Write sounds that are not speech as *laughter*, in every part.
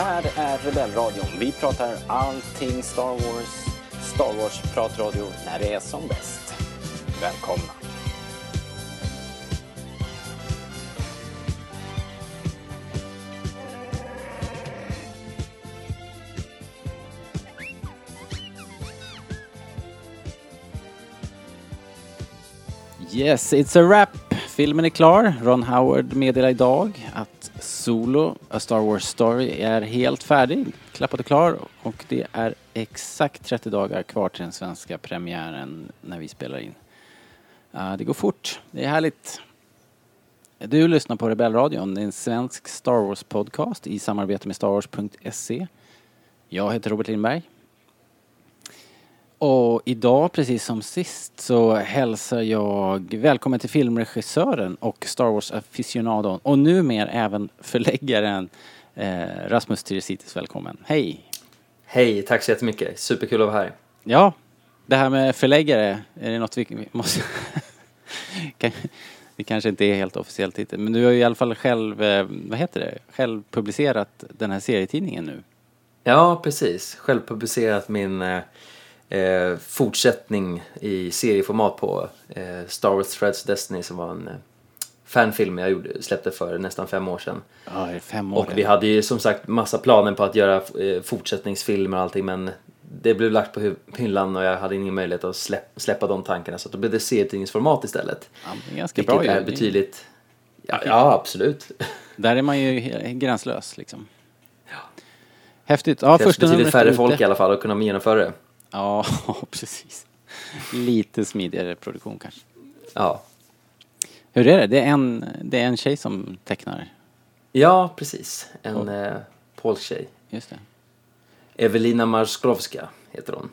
här är Rebellradion. Vi pratar allting Star Wars. Star Wars-pratradio när det är som bäst. Välkomna! Yes, it's a wrap. Filmen är klar. Ron Howard meddelar idag att Solo, A Star Wars Story, är helt färdig, klappad och klar och det är exakt 30 dagar kvar till den svenska premiären när vi spelar in. Uh, det går fort, det är härligt. Du lyssnar på Rebellradion, det är en svensk Star Wars-podcast i samarbete med starwars.se. Jag heter Robert Lindberg. Och idag, precis som sist, så hälsar jag välkommen till filmregissören och Star Wars-aficionadon och numera även förläggaren eh, Rasmus Tiresitis. Välkommen. Hej! Hej, tack så jättemycket. Superkul att vara här. Ja, det här med förläggare, är det något vi måste... det kanske inte är helt officiell titel, men du har ju i alla fall själv, eh, vad heter det, själv publicerat den här serietidningen nu. Ja, precis. Själv publicerat min eh, fortsättning i serieformat på eh, Star Wars Threads Destiny som var en eh, fanfilm jag gjorde, släppte för nästan fem år sedan. Ja, fem år. Och vi hade ju som sagt massa planer på att göra eh, fortsättningsfilmer och allting men det blev lagt på hyllan och jag hade ingen möjlighet att släpp, släppa de tankarna så då blev det serietidningsformat istället. Ja, det är ganska Vilket bra är ju. betydligt... Ja, ja, absolut. *laughs* Där är man ju gränslös liksom. Häftigt. Ja, Det krävs betydligt färre ute. folk i alla fall att kunna genomföra det. Ja, *laughs* precis. Lite smidigare produktion kanske. Ja. Hur är det? Det är en, det är en tjej som tecknar. Ja, precis. En eh, polsk tjej. Just det. Evelina Marskowska heter hon.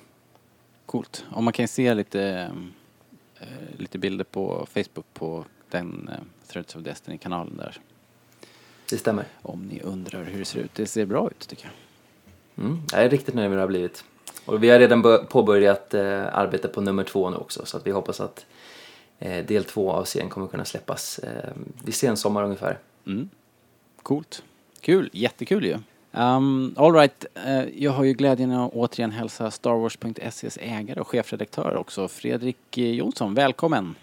Coolt. Och man kan se lite, eh, lite bilder på Facebook på den eh, Threads of Destiny-kanalen där. Det stämmer. Om ni undrar hur det ser ut. Det ser bra ut tycker jag. Mm. Jag är riktigt nöjd med hur det har blivit. Och vi har redan bör- påbörjat eh, arbeta på nummer två nu också så att vi hoppas att eh, del två av serien kommer kunna släppas eh, vid sensommar ungefär. Mm. Coolt. Kul. Jättekul ju. Um, all right. Eh, jag har ju glädjen att återigen hälsa Star Wars.ses ägare och chefredaktör också, Fredrik eh, Jonsson. Välkommen!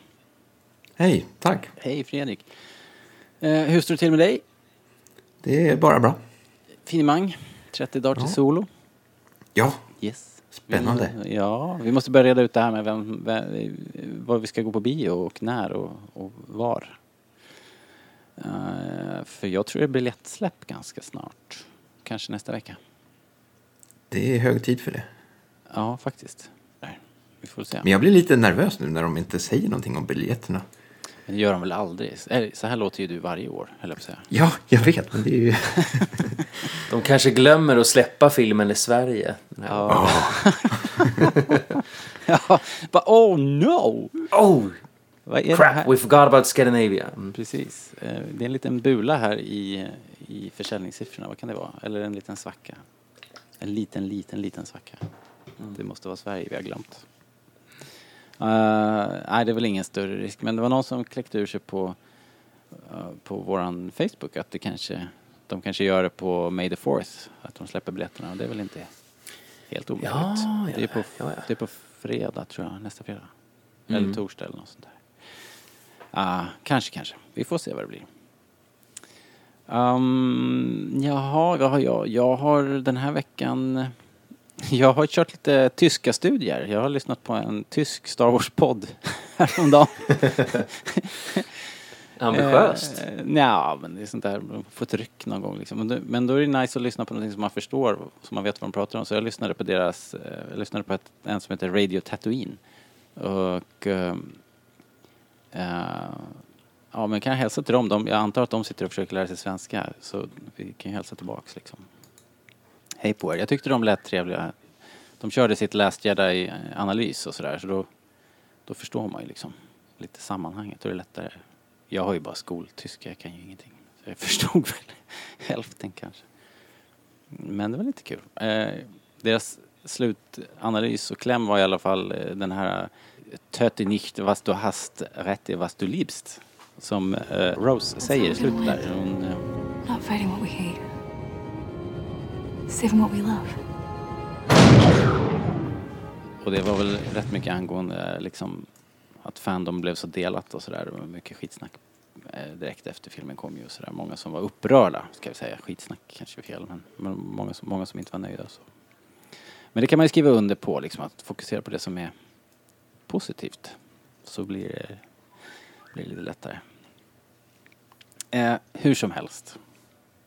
Hej, tack. Hej Fredrik! Eh, hur står det till med dig? Det är bara bra. Finemang? 30 dagar till Ja. solo? Ja, Yes. Spännande. Vi, ja, vi måste börja reda ut det här med vem, vem, var vi ska gå på bio och när och, och var. Eh, för jag tror det blir lättsläpp ganska snart. Kanske nästa vecka. det är hög tid för det. Ja, faktiskt. Nej, vi får se. Men jag blir lite nervös nu när de inte säger någonting om biljetterna. Men det gör de väl aldrig? Så här låter ju du varje år, jag på säga. Ja, jag vet, men det är ju... *laughs* De kanske glömmer att släppa filmen i Sverige. Ja. ja, *laughs* bara oh no! Oh, Vad är det crap, we forgot about Scandinavia. Mm. Precis. Eh, Det är en liten bula här i, i försäljningssiffrorna. Vad kan det vara? Eller en liten svacka? En liten, liten, liten svacka. Det måste vara Sverige vi har glömt. Uh, nej, det är väl ingen större risk. Men det var någon som kläckte ur sig på, eh, på våran Facebook att det kanske, de kanske gör det på May the 4th. Att de släpper biljetterna. Och det är väl inte helt omöjligt. Ja, ja, det, är på, ja, ja. det är på fredag tror jag, nästa fredag. Mm. Eller torsdag eller något sånt där. Ah, kanske, kanske. Vi får se vad det blir. Um, jaha, har jag? Jag har den här veckan... *laughs* Jag har kört lite tyska studier. Jag har lyssnat på en tysk Star Wars-podd *laughs* häromdagen. *laughs* Ambitiöst. Eh, Nja, men det är sånt där, man får ett ryck någon gång liksom. Men, då, men då är det nice att lyssna på någonting som man förstår, som man vet vad de pratar om. Så jag lyssnade på deras, eh, jag lyssnade på ett, en som heter Radio Tatooine. Och ehm, eh, ja, men kan jag hälsa till dem? De, jag antar att de sitter och försöker lära sig svenska, så vi kan hälsa tillbaks liksom. Hej på er. Jag tyckte de lät trevliga. De körde sitt Last Jedi-analys och sådär, så då, då förstår man ju liksom lite sammanhanget. Då är det lättare. Jag har ju bara skoltyska, jag kan ju ingenting. Så jag *laughs* förstod väl hälften kanske. Men det var lite kul. Eh, deras slutanalys och kläm var i alla fall eh, den här eh, Töte nicht was du hast, rätte was du liebst. Som eh, Rose säger i slutet där. Hon, eh, Saving what we love. Och det var väl rätt mycket angående liksom att Fandom blev så delat och sådär. Det var mycket skitsnack eh, direkt efter filmen kom ju och sådär. Många som var upprörda, ska vi säga. Skitsnack kanske är fel, men, men många, som, många som inte var nöjda. Så. Men det kan man ju skriva under på, liksom att fokusera på det som är positivt. Så blir det, blir det lite lättare. Eh, hur som helst.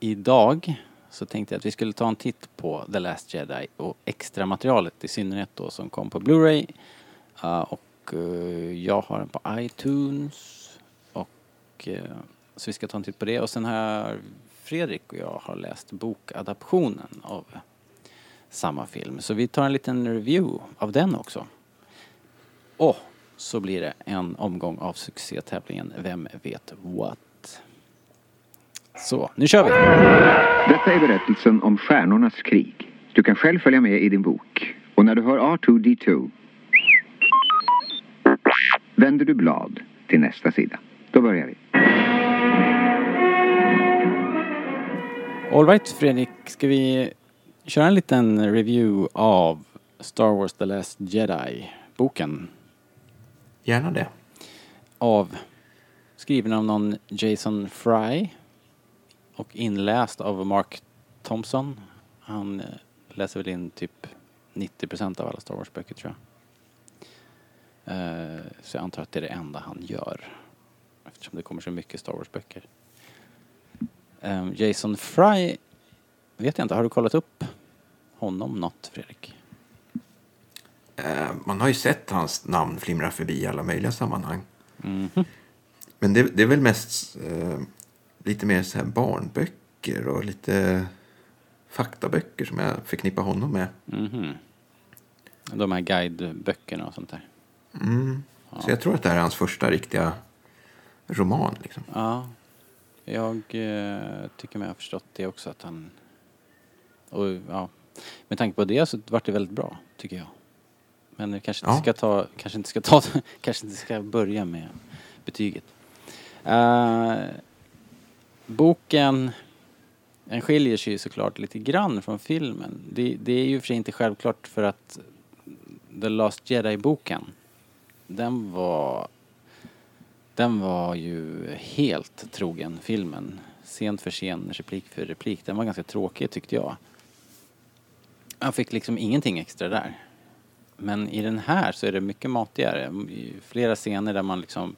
Idag så tänkte jag att vi skulle ta en titt på The Last Jedi och extra materialet i synnerhet då som kom på Blu-ray. Uh, och uh, jag har den på iTunes. Och uh, så vi ska ta en titt på det. Och sen har Fredrik och jag har läst bokadaptionen av samma film. Så vi tar en liten review av den också. Och så blir det en omgång av succétävlingen Vem vet what? Så, nu kör vi! Detta är berättelsen om stjärnornas krig. Du kan själv följa med i din bok. Och när du hör R2D2 vänder du blad till nästa sida. Då börjar vi. Alright Fredrik, ska vi köra en liten review av Star Wars The Last Jedi, boken Gärna det. av, skriven av någon Jason Fry och inläst av Mark Thompson. Han läser väl in typ 90% av alla Star Wars-böcker tror jag. Eh, Så jag antar att det är det enda han gör. Eftersom det kommer så mycket Star Wars-böcker. Eh, Jason Fry, vet jag inte, har du kollat upp honom något Fredrik? Eh, Man har ju sett hans namn flimra förbi i alla möjliga sammanhang. Mhm. Men det, det är väl mest lite mer så här barnböcker och lite faktaböcker som jag förknippar honom med. Mhm. De här guideböckerna och sånt där. Mm. Så jag tror att det här är hans första riktiga roman. Liksom. Ja, jag eh, tycker mig ha förstått det också att han... Och ja, med tanke på det så vart det väldigt bra, tycker jag. Men vi kanske inte Ja. ska ta, kanske inte ska ta, *laughs* kanske inte ska börja med betyget. Eh, boken, den skiljer sig ju såklart lite grann från filmen. Det, det är ju för sig inte självklart för att The Last Jedi-boken, den var den var ju helt trogen filmen. Sent för sen, replik för replik. Den var ganska tråkig tyckte jag. Jag fick liksom ingenting extra där. Men i den här så är det mycket matigare. Flera scener där man liksom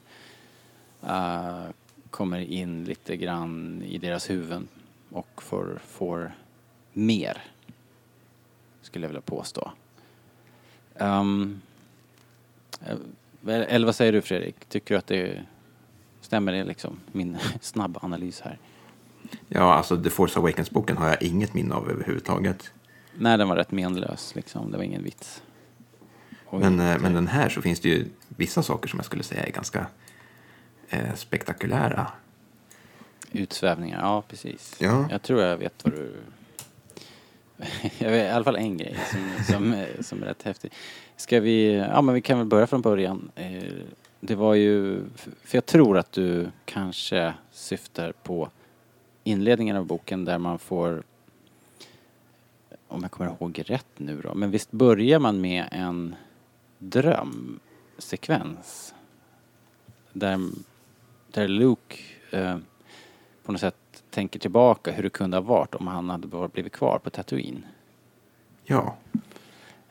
uh, kommer in lite grann i deras huvuden och får, får mer. Skulle jag vilja påstå. Um, eller vad säger du Fredrik? Tycker du att det stämmer det liksom? Min *laughs* snabba analys här. Ja, alltså The Force Awakens-boken har jag inget minne av överhuvudtaget. Nej, den var rätt menlös liksom. Det var ingen vits. Men, eh, men den här så finns det ju vissa saker som jag skulle säga är ganska eh, spektakulära. Utsvävningar, ja precis. Ja. Jag tror jag vet vad du... *laughs* jag vet i alla fall en grej som, som, är- som är rätt häftig. Ska vi... Ja men vi kan väl börja från början. Eh, Det var ju... För jag tror att du kanske syftar på inledningen av boken där man får... Om jag kommer ihåg rätt nu då. Men visst börjar man med en drömsekvens. Där, där Luke eh, på något sätt tänker tillbaka hur det kunde ha varit om han hade bara blivit kvar på Tatooine. Ja,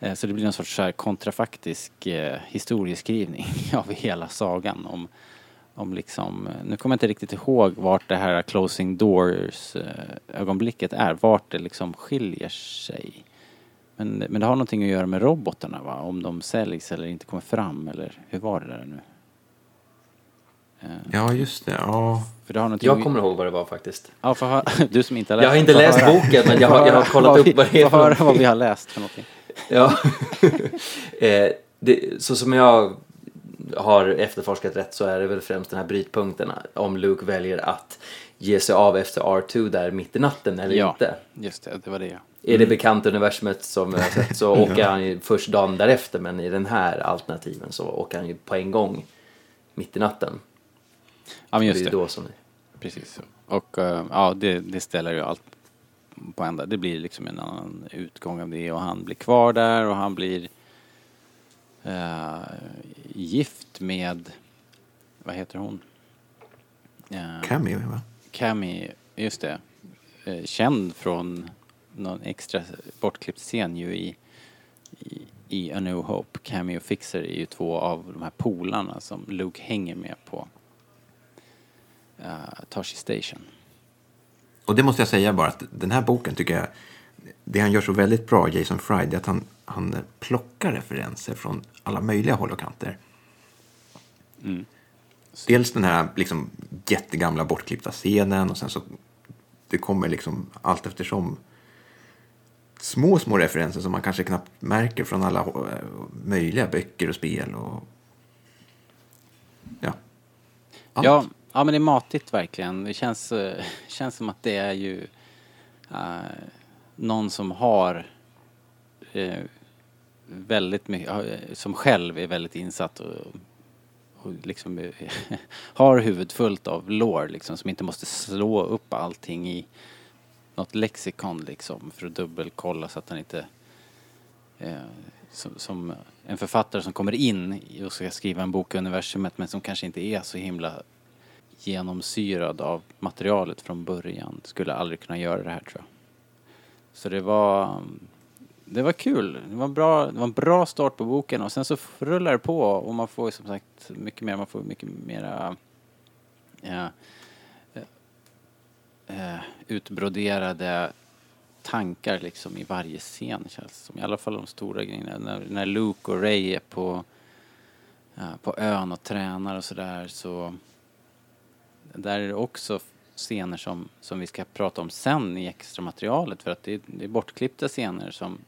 Eh, Så det blir en sorts så här kontrafaktisk eh, historieskrivning *laughs* av hela sagan om, om liksom, eh, nu kommer jag inte riktigt ihåg vart det här closing doors eh, ögonblicket är, vart det liksom skiljer sig. Men, men det har någonting att göra med robotarna va? Om de säljs eller inte kommer fram eller hur var det där nu? Eh, ja just det. Ja. För det har någonting Jag kommer ihåg vad det var faktiskt. Ja, få höra. *laughs* Du som inte har läst Jag har inte läst höra. boken, men jag har, jag har kollat upp vad det är för höra vad vi har läst för någonting. *laughs* Ja. *laughs* eh, det, så som jag har efterforskat rätt så är det väl främst den här brytpunkten om Luke väljer att ge sig av efter R2 där mitt i natten eller Ja, inte. just det. Det var det. Är det bekanta universumet som jag har sett så åker han ju först dagen därefter men i den här alternativen så åker han ju på en gång mitt i natten. Ja, men det just är det. ju då som Precis. Och eh, ja, det, det ställer ju allt på ända. Det blir liksom en annan utgång av det och han blir kvar där och han blir eh, gift med, vad heter hon? Eh, Cameo, va? Cammy, just det. Eh, känd från någon extra bortklippt scen ju i, i, i A New Hope. Cammy och Fixer är ju två av de här polarna som Luke hänger med på uh, Tashi Station. Och det måste jag säga bara att den här boken tycker jag, det han gör så väldigt bra, Jason Fry, det är att han, han plockar referenser från alla möjliga håll och kanter. Mm. Dels den här liksom jättegamla bortklippta scenen och sen så det kommer liksom allt eftersom små, små referenser som man kanske knappt märker från alla eh, möjliga böcker och spel och ja. Allt. Ja, ja, men det är matigt verkligen. Det känns, eh, *laughs* känns som att det är ju eh, någon som har eh, väldigt mycket, eh, som själv är väldigt insatt och, och liksom *laughs* har huvudet fullt av lår liksom som inte måste slå upp allting i något lexikon liksom för att dubbelkolla så att han inte eh, som, som en författare som kommer in och ska skriva en bok i universumet men som kanske inte är så himla genomsyrad av materialet från början skulle aldrig kunna göra det här tror jag. Så det var det var kul. Det var, bra, det var en bra start på boken och sen så rullar det på och man får ju som sagt mycket mer, man får mycket mera ja, eh, utbroderade tankar liksom i varje scen känns det som. I alla fall de stora grejerna. När, när Luke och Ray är på, ja, på ön och tränar och sådär så där där är det också scener som, som vi ska prata om sen i extra materialet för att det är, det är bortklippta scener som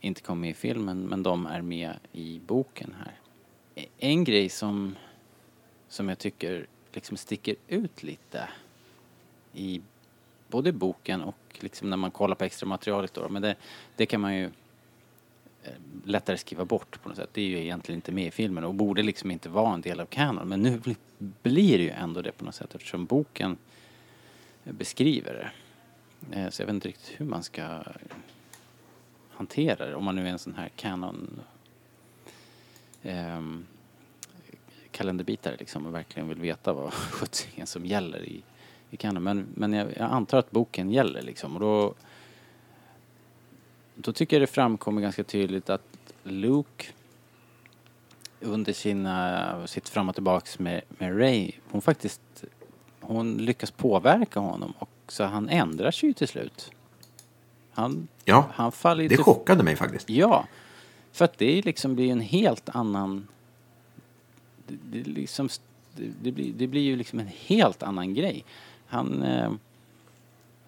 inte kom med i filmen men de är med i boken här. E-, en grej som, som jag tycker liksom sticker ut lite i både boken och liksom när man kollar på extra materialet då, men det, det kan man ju Eh, lättare skriva bort på något sätt. Det är ju egentligen inte med i filmen och borde liksom inte vara en del av kanon. Men nu blir det ju ändå det på något sätt eftersom boken eh, beskriver det. Eh, så jag vet inte riktigt hur man ska hantera det om man nu är en sån här kanon ehm, kalenderbitare liksom och verkligen vill veta vad *laughs* sjuttsingen som gäller i, i kanon. Men, men jag, jag antar att boken gäller liksom och då då tycker jag det framkommer ganska tydligt att Luke under sina, sitt fram och tillbaks med, med Ray, hon faktiskt hon lyckas påverka honom och så han ändrar sig ju till slut. Han, Ja, han faller det chockade mig faktiskt. Ja, för att det liksom blir en helt annan... Det, det, liksom, det, det, blir, det blir ju liksom en helt annan grej. Han, eh,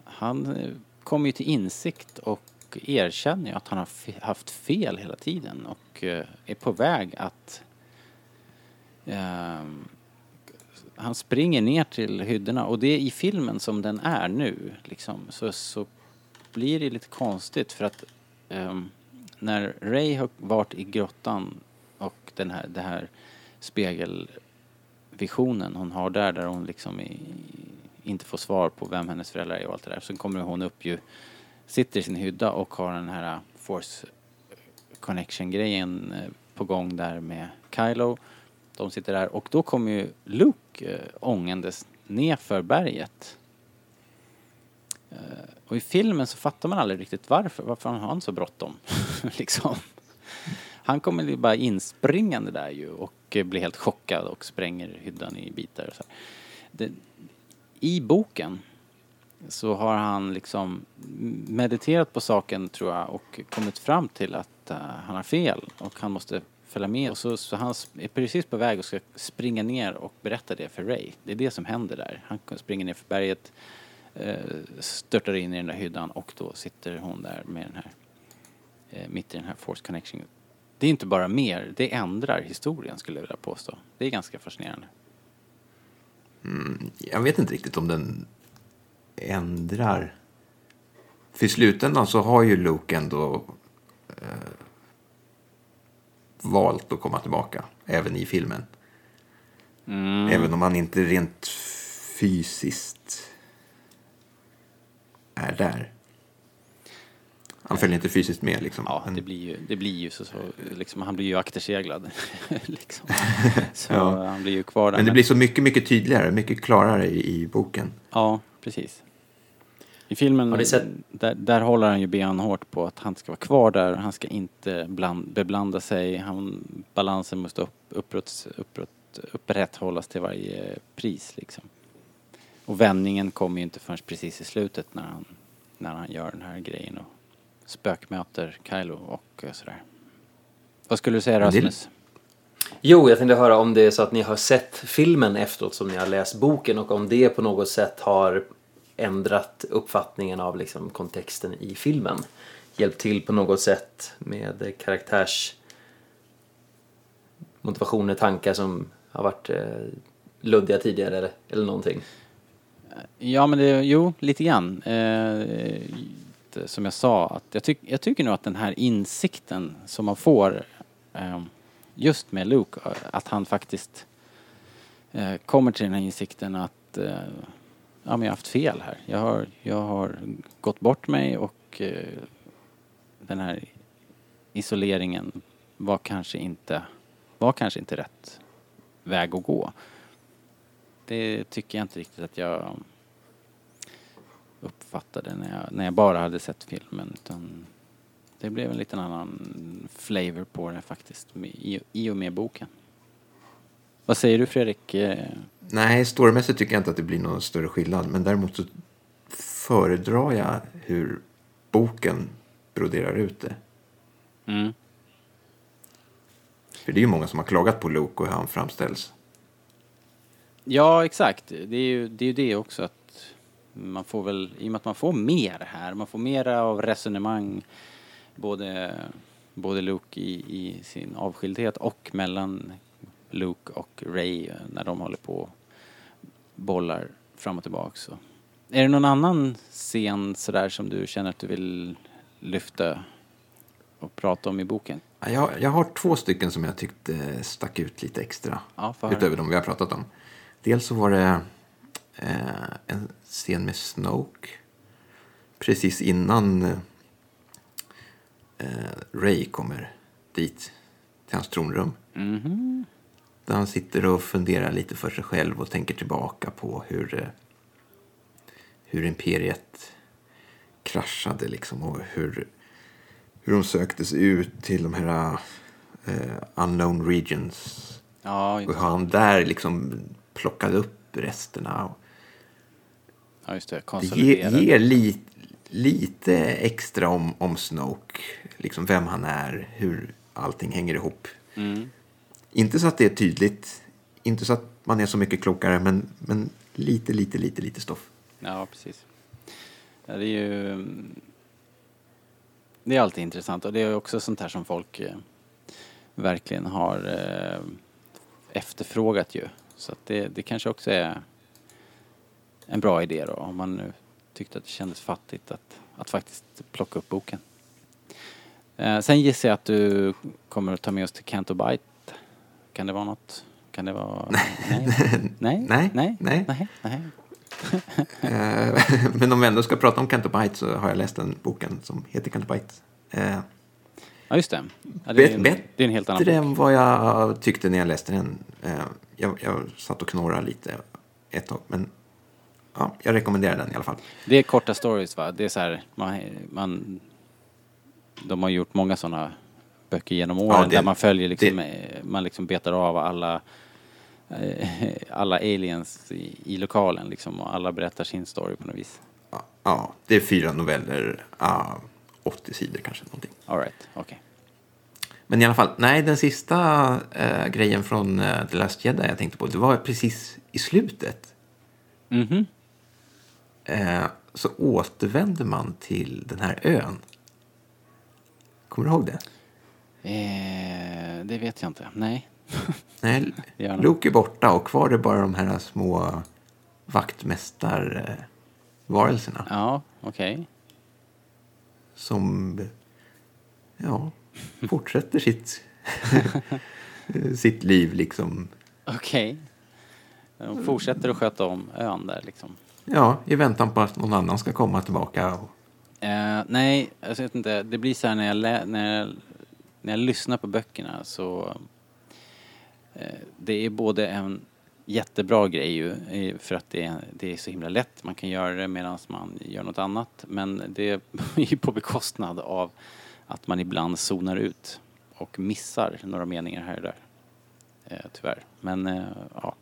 han eh, kommer ju till insikt och erkänner ju att han har haft fel hela tiden och eh, är på väg att... ehm, han springer ner till hyddorna och det är i filmen som den är nu liksom, så, så blir det lite konstigt för att ehm, när Ray har varit i grottan och den här, det här spegelvisionen hon har där, där hon liksom i, inte får svar på vem hennes föräldrar är och allt det där. Så kommer hon upp ju, sitter i sin hydda och har den här äh, force connection-grejen äh, på gång där med Kylo. De sitter där och då kommer ju Luke äh, ångandes nerför berget. Och i filmen så fattar man aldrig riktigt varför. Varför har han så bråttom? *laughs* liksom. Han kommer ju bara inspringande där ju och blir helt chockad och spränger hyddan i bitar. Och så här. Det, I boken så har han liksom mediterat på saken tror jag och kommit fram till att uh, han har fel och han måste följa med. Och så, så han är precis på väg och ska springa ner och berätta det för Ray. Det är det som händer där. Han springer ner för berget, uh, störtar in i den där hyddan och då sitter hon där med den här, uh, mitt i den här force connection. Det är inte bara mer, det ändrar historien skulle jag vilja påstå. Det är ganska fascinerande. Mm, jag vet inte riktigt om den ändrar. För i slutändan så har ju Luke ändå eh, valt att komma tillbaka, även i filmen. Även om han inte rent fysiskt är där. Han följer inte fysiskt med liksom. Ja, det blir ju, det blir ju så, så liksom, han blir ju akterseglad. *laughs* liksom. *laughs* Så Ja. han blir ju kvar där. Men det blir så mycket, mycket tydligare, mycket klarare i, i boken. Ja, precis. I filmen, Har ni sett- där, där håller han ju benhårt på att han ska vara kvar där, han ska inte bland, beblanda sig, han, balansen måste upp, upprätt, upprätt, upprätthållas till varje pris liksom. Och vändningen kommer ju inte förrän precis i slutet när han, när han gör den här grejen och spökmöter Kylo och eh, sådär. Vad skulle du säga Men det- Rasmus? Jo, jag tänkte höra om det är så att ni har sett filmen efteråt som ni har läst boken och om det på något sätt har ändrat uppfattningen av liksom kontexten i filmen. Hjälpt till på något sätt med karaktärs motivationer, tankar som har varit eh, luddiga tidigare eller, eller någonting. Ja men det, jo, lite grann. Eh, som jag sa, att jag, tyck, jag tycker nog att den här insikten som man får eh, just med Luke, att han faktiskt eh, kommer till den här insikten att eh, ja, men jag har haft fel här. Jag har, jag har gått bort mig och eh, den här isoleringen var kanske inte, var kanske inte rätt väg att gå. Det tycker jag inte riktigt att jag uppfattade när jag, när jag bara hade sett filmen. Utan det blev en liten annan flavor på det faktiskt i, i och med boken. Vad säger du Fredrik? Eh, Nej, storymässigt tycker jag inte att det blir någon större skillnad. Men däremot så föredrar jag hur boken broderar ut det. Mm. För det är ju många som har klagat på Luke och hur han framställs. Ja, exakt. Det är ju det, är ju det också att man får väl, i och med att man får mer här, man får mera av resonemang både, både Luke i, i sin avskildhet och mellan Luke och Ray när de håller på och bollar fram och tillbaka. Så. Är det någon annan scen sådär som du känner att du vill lyfta och prata om i boken? Ja, Jag, jag har två stycken som jag tyckte stack ut lite extra. Ja, utöver de vi har pratat om. Dels så var det eh, en scen med Snoke. Precis innan eh, Ray kommer dit till hans tronrum. Mhm. Där han sitter och funderar lite för sig själv och tänker tillbaka på hur, eh, hur imperiet kraschade liksom och hur, hur de sökte sig ut till de här eh, unknown regions. Ja, Och hur han där liksom plockade upp resterna. Ja, just det. det ger, ger li, lite extra om, om Snoke. Liksom vem han är, hur allting hänger ihop. Mm. Inte så att det är tydligt, inte så att man är så mycket klokare, men, men lite, lite, lite, lite stoff. Ja, precis. Ja, det är ju... Det är alltid intressant och det är också sånt här som folk eh, verkligen har eh, efterfrågat ju. Så att det, det kanske också är en bra idé då om man nu tyckte att det kändes fattigt att, att faktiskt plocka upp boken. Eh, sen gissar jag att du kommer att ta med oss till Canto Bite. Kan det vara något? Kan det vara... Nej? Nej? Nej, Nej? nej. nej. nej. Eh, men om vi ändå ska prata om Cantobite så har jag läst den boken som heter Cantobite. Eh, Ja, just det. Ja, det, är en, det är en helt annan bättre bok. än vad jag tyckte när jag läste den. Eh, jag, jag satt och knorrade lite ett tag, men ja, jag rekommenderar den i alla fall. Det är korta stories va? Det är så här, man, man, de har gjort många sådana böcker genom åren Ja, det- där man följer liksom, det- eh, man liksom betar av alla eh, *laughs* alla aliens i, i lokalen liksom och alla berättar sin story på något vis. Ja, det är fyra noveller, ja, 80 sidor kanske någonting. Alright, okej. Men i alla fall, nej, den sista eh, grejen från eh, The Last Jedi jag tänkte på, det var precis i slutet. Mhm. Eh, så återvänder man till den här ön. Kommer du ihåg det? Eh, det vet jag inte. Nej. *laughs* Nej. Luke är borta och kvar är bara de här små vaktmästarvarelserna. Ja, okej. Som ja, *laughs* fortsätter sitt, *laughs* sitt liv liksom. Okej. De fortsätter att sköta om ön där liksom. Ja, i väntan på att någon annan ska komma tillbaka och Eh, nej, jag vet inte. Det blir så här när jag, när jag, när jag lyssnar på böckerna så... Eh, det är både en jättebra grej ju, för att det är, det är så himla lätt. Man kan göra det medan man gör något annat. Men det *laughs* är ju på bekostnad av att man ibland zonar ut och missar några meningar här och där. Eh, tyvärr. Men eh, ja,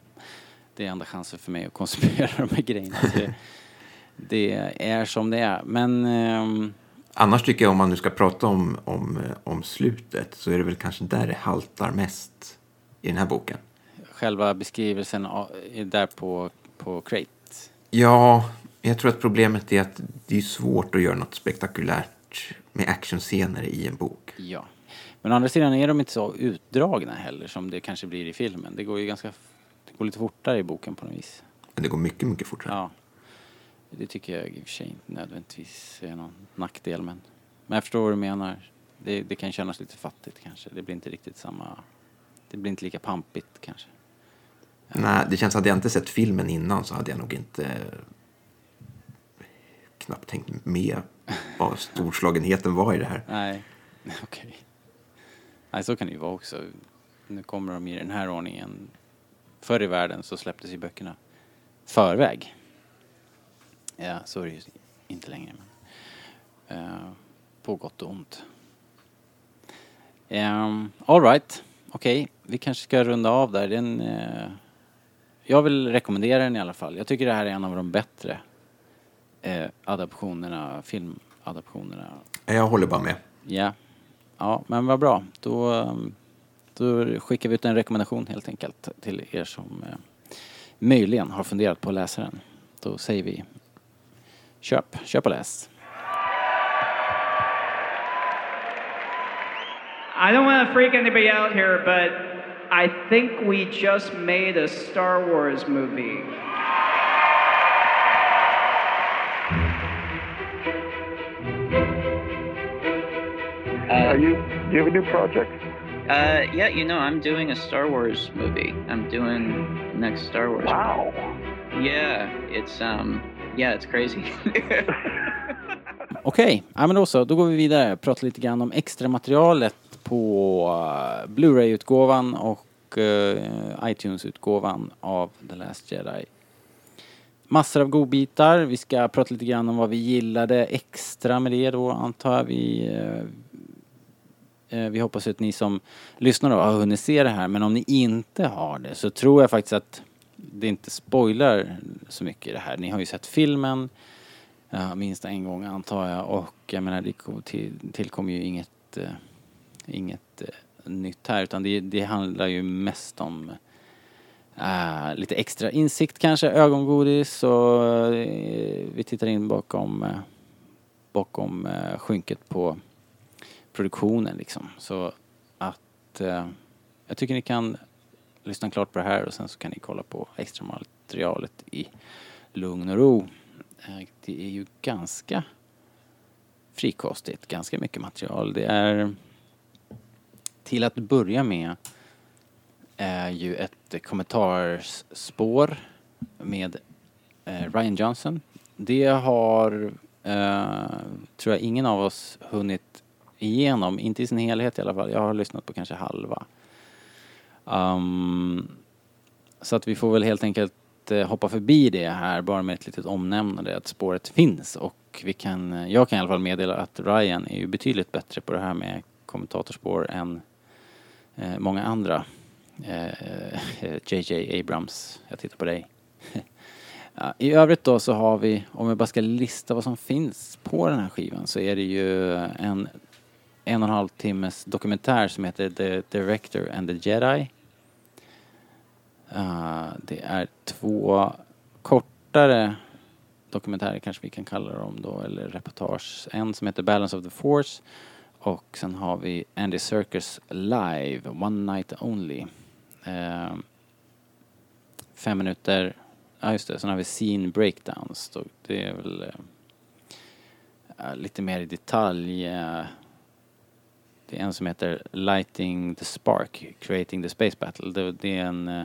det är enda chansen för mig att konsumera *laughs* de här grejerna. Det, det är som det är. Men eh, Annars tycker jag om man nu ska prata om, om, eh, om slutet så är det väl kanske där det haltar mest i den här boken. själva beskrivelsen är där på, på Crate. Ja, jag tror att problemet är att det är svårt att göra något spektakulärt med actionscener i en bok. Ja. Men å andra sidan är de inte så utdragna heller som det kanske blir i filmen. Det går ju ganska, det går lite fortare i boken på något vis. Men det går mycket, mycket fortare. Ja. Det tycker jag i och för sig inte nödvändigtvis är någon nackdel men, men jag förstår vad du menar. Det, det kan kännas lite fattigt kanske. Det blir inte riktigt samma, det blir inte lika pampigt kanske. Nej, det känns, hade jag inte sett filmen innan så hade jag nog inte knappt tänkt med vad *laughs* storslagenheten var i det här. Nej, *laughs* okej. Nej, så kan det ju vara också. Nu kommer de i den här ordningen. Förr i världen så släpptes ju böckerna förväg. Ja, så är det ju inte längre. Men, eh, på gott och ont. Um, all right. Okej, vi kanske ska runda av där. Den, eh, jag vill rekommendera den i alla fall. Jag tycker det här är en av de bättre eh, adaptionerna, filmadaptionerna Jag håller bara med. Ja. Ja, men vad bra. Då, ehm, då skickar vi ut en rekommendation helt enkelt till er som eh, möjligen har funderat på att läsa den. Då säger vi köp, köp och läs. I don't want to freak anybody out here, but I think we just made a Star Wars movie. Are you? Do you have a new project? Uh, yeah, you know, I'm doing a Star Wars movie. I'm doing next Star Wars. Wow. Yeah, it's um, yeah, it's crazy. *laughs* Okej, ja, men då så. Då går vi vidare. Pratar lite grann om extra materialet på eh, Blu-ray-utgåvan och uh, iTunes-utgåvan av The Last Jedi. Massor av godbitar. Vi ska prata lite grann om vad vi gillade extra med det då antar jag. Vi, uh, vi hoppas att ni som lyssnar då har hunnit se det här. Men om ni inte har det så tror jag faktiskt att det inte spoilar så mycket i det här. Ni har ju sett filmen. uh, minst en gång antar jag och jag menar det kom till, tillkommer ju inget, uh, inget uh, nytt här utan det, det handlar ju mest om Uh, lite extra insikt kanske, ögongodis och uh, vi tittar in bakom, uh, bakom uh, skynket på produktionen liksom. Så att jag tycker ni kan lyssna klart på det här och sen så kan ni kolla på extra materialet i lugn och ro. Eh, det är ju ganska frikostigt, ganska mycket material. Det är till att börja med är ju ett kommentarsspår med eh, Ryan Johnson. Det har, eh, tror jag, ingen av oss hunnit igenom, inte i sin helhet i alla fall. Jag har lyssnat på kanske halva. Um, så att vi får väl helt enkelt eh, hoppa förbi det här bara med ett litet omnämnande att spåret finns och vi kan, jag kan i alla fall meddela att Ryan är ju betydligt bättre på det här med kommentatorspår än eh, många andra. Eh, *laughs* JJ Abrams, jag tittar på dig. *laughs* I övrigt då så har vi, om jag bara ska lista vad som finns på den här skivan så är det ju en en och en halv timmes dokumentär som heter The Director and the Jedi. Uh, det är två kortare dokumentärer kanske vi kan kalla dem då, eller reportage. En som heter Balance of the Force och sen har vi Andy Serkis live, One Night Only. Uh, fem minuter, ja just det, sen har vi Scene Breakdowns. Då, det är väl uh, lite mer i detalj. Det är en som heter Lighting the Spark, Creating the Space Battle. Det, det är en, eh,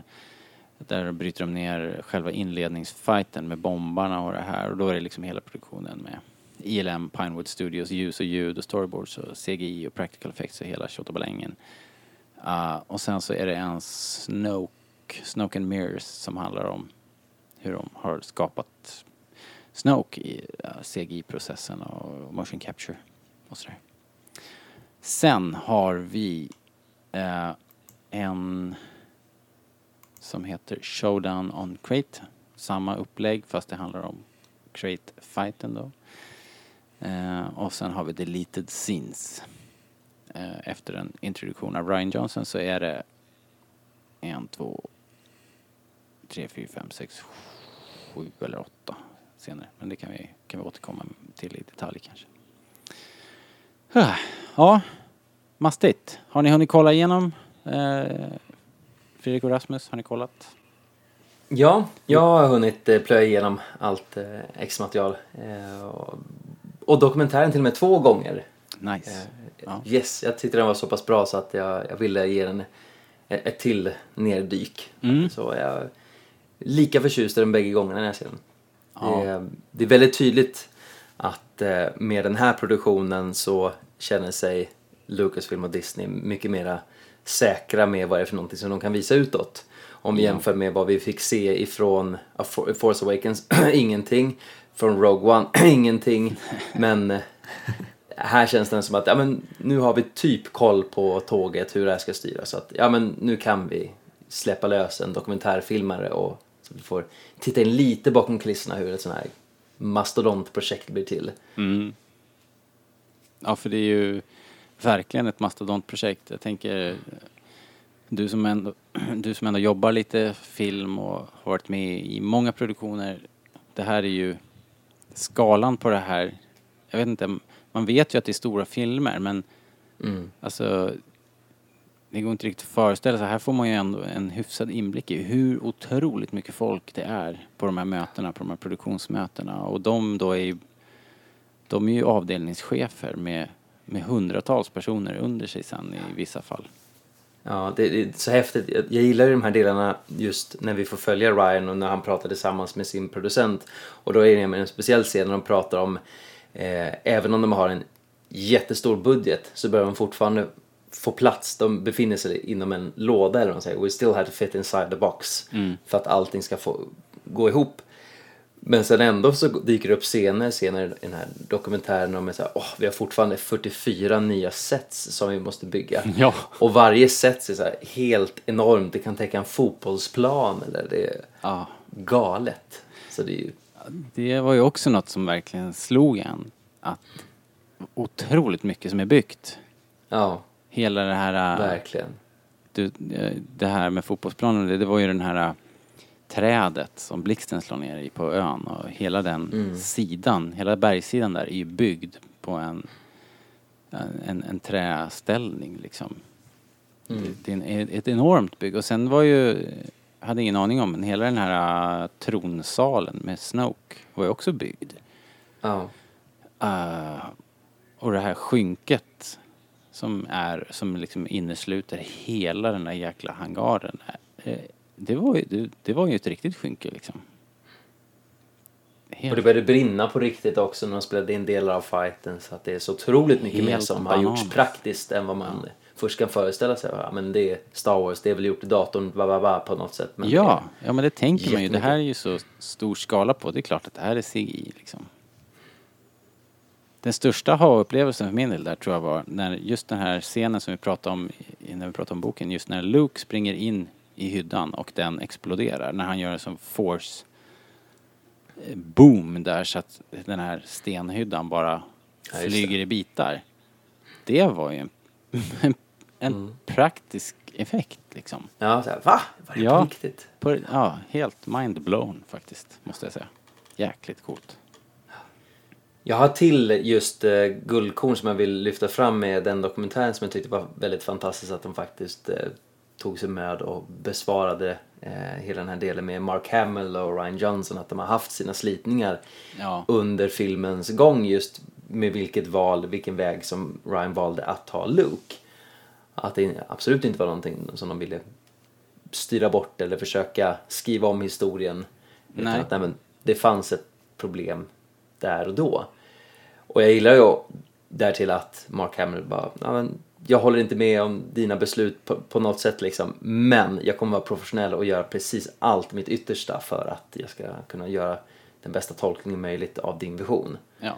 där bryter de ner själva inledningsfighten med bombarna och det här och då är det liksom hela produktionen med. ILM, Pinewood Studios, ljus och ljud och storyboards och CGI och practical effects och hela tjottabalängen. Uh, ah, och sen så är det en Snoke, Snoke and Mirrors som handlar om hur de har skapat Snoke i ah, uh, CGI-processen och motion capture och sådär. Sen har vi eh, en som heter Showdown on Crate. Samma upplägg fast det handlar om Crate-fighten då. Eh, och sen har vi Deleted Scenes. Eh, efter en introduktion av Ryan Johnson så är det en, två, tre, fyra, fem, sex, sju eller åtta senare. Men det kan vi, kan vi återkomma till i detalj kanske. Ja, mastigt. Har ni hunnit kolla igenom eh, Fredrik och Rasmus? Har ni kollat? Ja, jag har hunnit eh, plöja igenom allt eh, X-material. Eh, och, och dokumentären till och med två gånger. Nice. Ja. Yes, jag tyckte den var så pass bra så att jag, jag ville ge den ett, ett till nerdyk. Mm. Så jag är lika förtjust i den bägge gångerna när jag ser den. Ja. Det, är, det är väldigt tydligt att med den här produktionen så känner sig Lucasfilm och Disney mycket mera säkra med vad det är för någonting som de kan visa utåt. Om vi jämför med vad vi fick se ifrån A Force Awakens, *clears throat* ingenting. Från Rogue One, *clears throat* ingenting. Men eh, här känns det som att ja, men nu har vi typ koll på tåget, hur det här ska styras. Så att ja, men nu kan vi släppa lös en dokumentärfilmare och så vi får titta in lite bakom kulisserna hur ett sånt här mastodontprojekt blir till. Mm. Ja, för det är ju verkligen ett mastodontprojekt. Jag tänker, du som, ändå, *clears throat* du som ändå jobbar lite film och har varit med i många produktioner. Det här är ju skalan på det här. Jag vet inte, man vet ju att det är stora filmer men Mm. alltså det går inte riktigt att föreställa sig. Här får man ju ändå en hyfsad inblick i hur otroligt mycket folk det är på de här mötena, på de här produktionsmötena. Och de då är ju, de är ju avdelningschefer med, med hundratals personer under sig sen i vissa fall. Ja, det, är så häftigt. Jag, gillar ju de här delarna just när vi får följa Ryan och när han pratar tillsammans med sin producent. Och då är det en speciell scen när de pratar om, eh, även om de har en jättestor budget så behöver de fortfarande få plats. De befinner sig inom en låda eller vad man säger. We still have to fit inside the box. För att allting ska få gå ihop. Men sen ändå så dyker det upp scener, scener i den här dokumentären om att oh, vi har fortfarande 44 nya sets som vi måste bygga. *laughs* Ja. Och varje set är så helt enormt. Det kan täcka en fotbollsplan eller det är Ja. galet. Så det är ju... Det var ju också något som verkligen slog en. Att otroligt mycket som är byggt. Ja, Hela det här... äh, verkligen. du, eh, det här med fotbollsplanen, det, det var ju den här äh, trädet som blixten slår ner i på ön och hela den sidan, hela bergssidan där är ju byggd på en, en, en träställning liksom. Det, det är en, ett enormt bygge och sen var ju, jag hade ingen aning om, men hela den här äh, tronsalen med Snoke var ju också byggd. Ja. Uh, och det här skynket som är, som liksom innesluter hela den där jäkla hangaren. eh, det, var ju, det, det var ju ett riktigt skynke liksom. Helt, Och det började brinna på riktigt också när de spelade in delar av fighten så att det är så otroligt mycket mer Helt som har banan. gjorts praktiskt än vad man först kan föreställa sig. Ja, men det är Star Wars, det är väl gjort i datorn ba, ba, ba, på något sätt. Men ja, ja, men det tänker man ju. Det här är ju så stor skala på. Det är klart att det här är CGI liksom. Den största ha-upplevelsen för min del där tror jag var när just den här scenen som vi pratade om när vi pratade om boken. Just när Luke springer in i hyddan och den exploderar. När han gör en sån force eh, boom där så att den här stenhyddan bara Ja, flyger i bitar. Det var ju en, en, en Mm. praktisk effekt liksom. Ja, så här, va? Var det Ja. på riktigt? På, ja, helt mind blown faktiskt, måste jag säga. Jäkligt coolt. Jag har till just eh, Guldkorn som jag vill lyfta fram med den dokumentären som jag tyckte var väldigt fantastisk att de faktiskt eh, tog sig med och besvarade eh, hela den här delen med Mark Hamill och Ryan Johnson att de har haft sina slitningar Ja. under filmens gång just med vilket val, vilken väg som Ryan valde att ta Luke. Att det absolut inte var någonting som de ville styra bort eller försöka skriva om historien. Utan Nej. att nej, men, det fanns ett problem där och då. Och jag gillar ju därtill att Mark Hamill bara, "Ja, men jag håller inte med om dina beslut på, på något sätt liksom, men jag kommer vara professionell och göra precis allt mitt yttersta för att jag ska kunna göra den bästa tolkningen möjligt av din vision. Ja.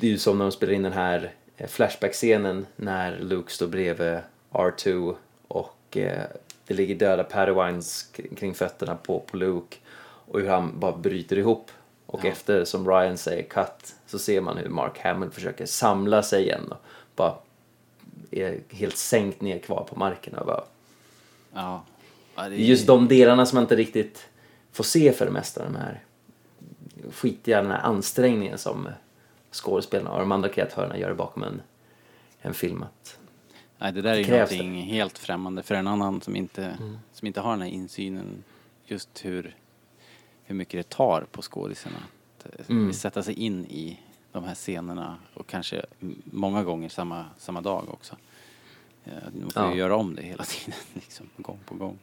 Det är ju som när de spelar in den här eh, Flashback-scenen när Luke står bredvid R2 och eh, det ligger döda Padawans k- kring fötterna på, på Luke och hur han bara bryter ihop. Och Ja. efter, som Ryan säger, cut, så ser man hur Mark Hamill försöker samla sig igen och bara är helt sänkt ner kvar på marken och bara Ja. ja det det är just de delarna som man inte riktigt får se för det mesta. De här skitiga, den här ansträngningen som skådespelarna och de andra kreatörerna gör bakom en, en film. Att, Nej, det där är ju någonting helt främmande för en annan som inte, Mm. som inte har den här insynen. Just hur, hur mycket det tar på skådisarna att eh, Mm. sätta sig in i de här scenerna och kanske många gånger samma, samma dag också. Eh, De får Ja. ju göra om det hela *laughs* tiden, liksom, gång på gång.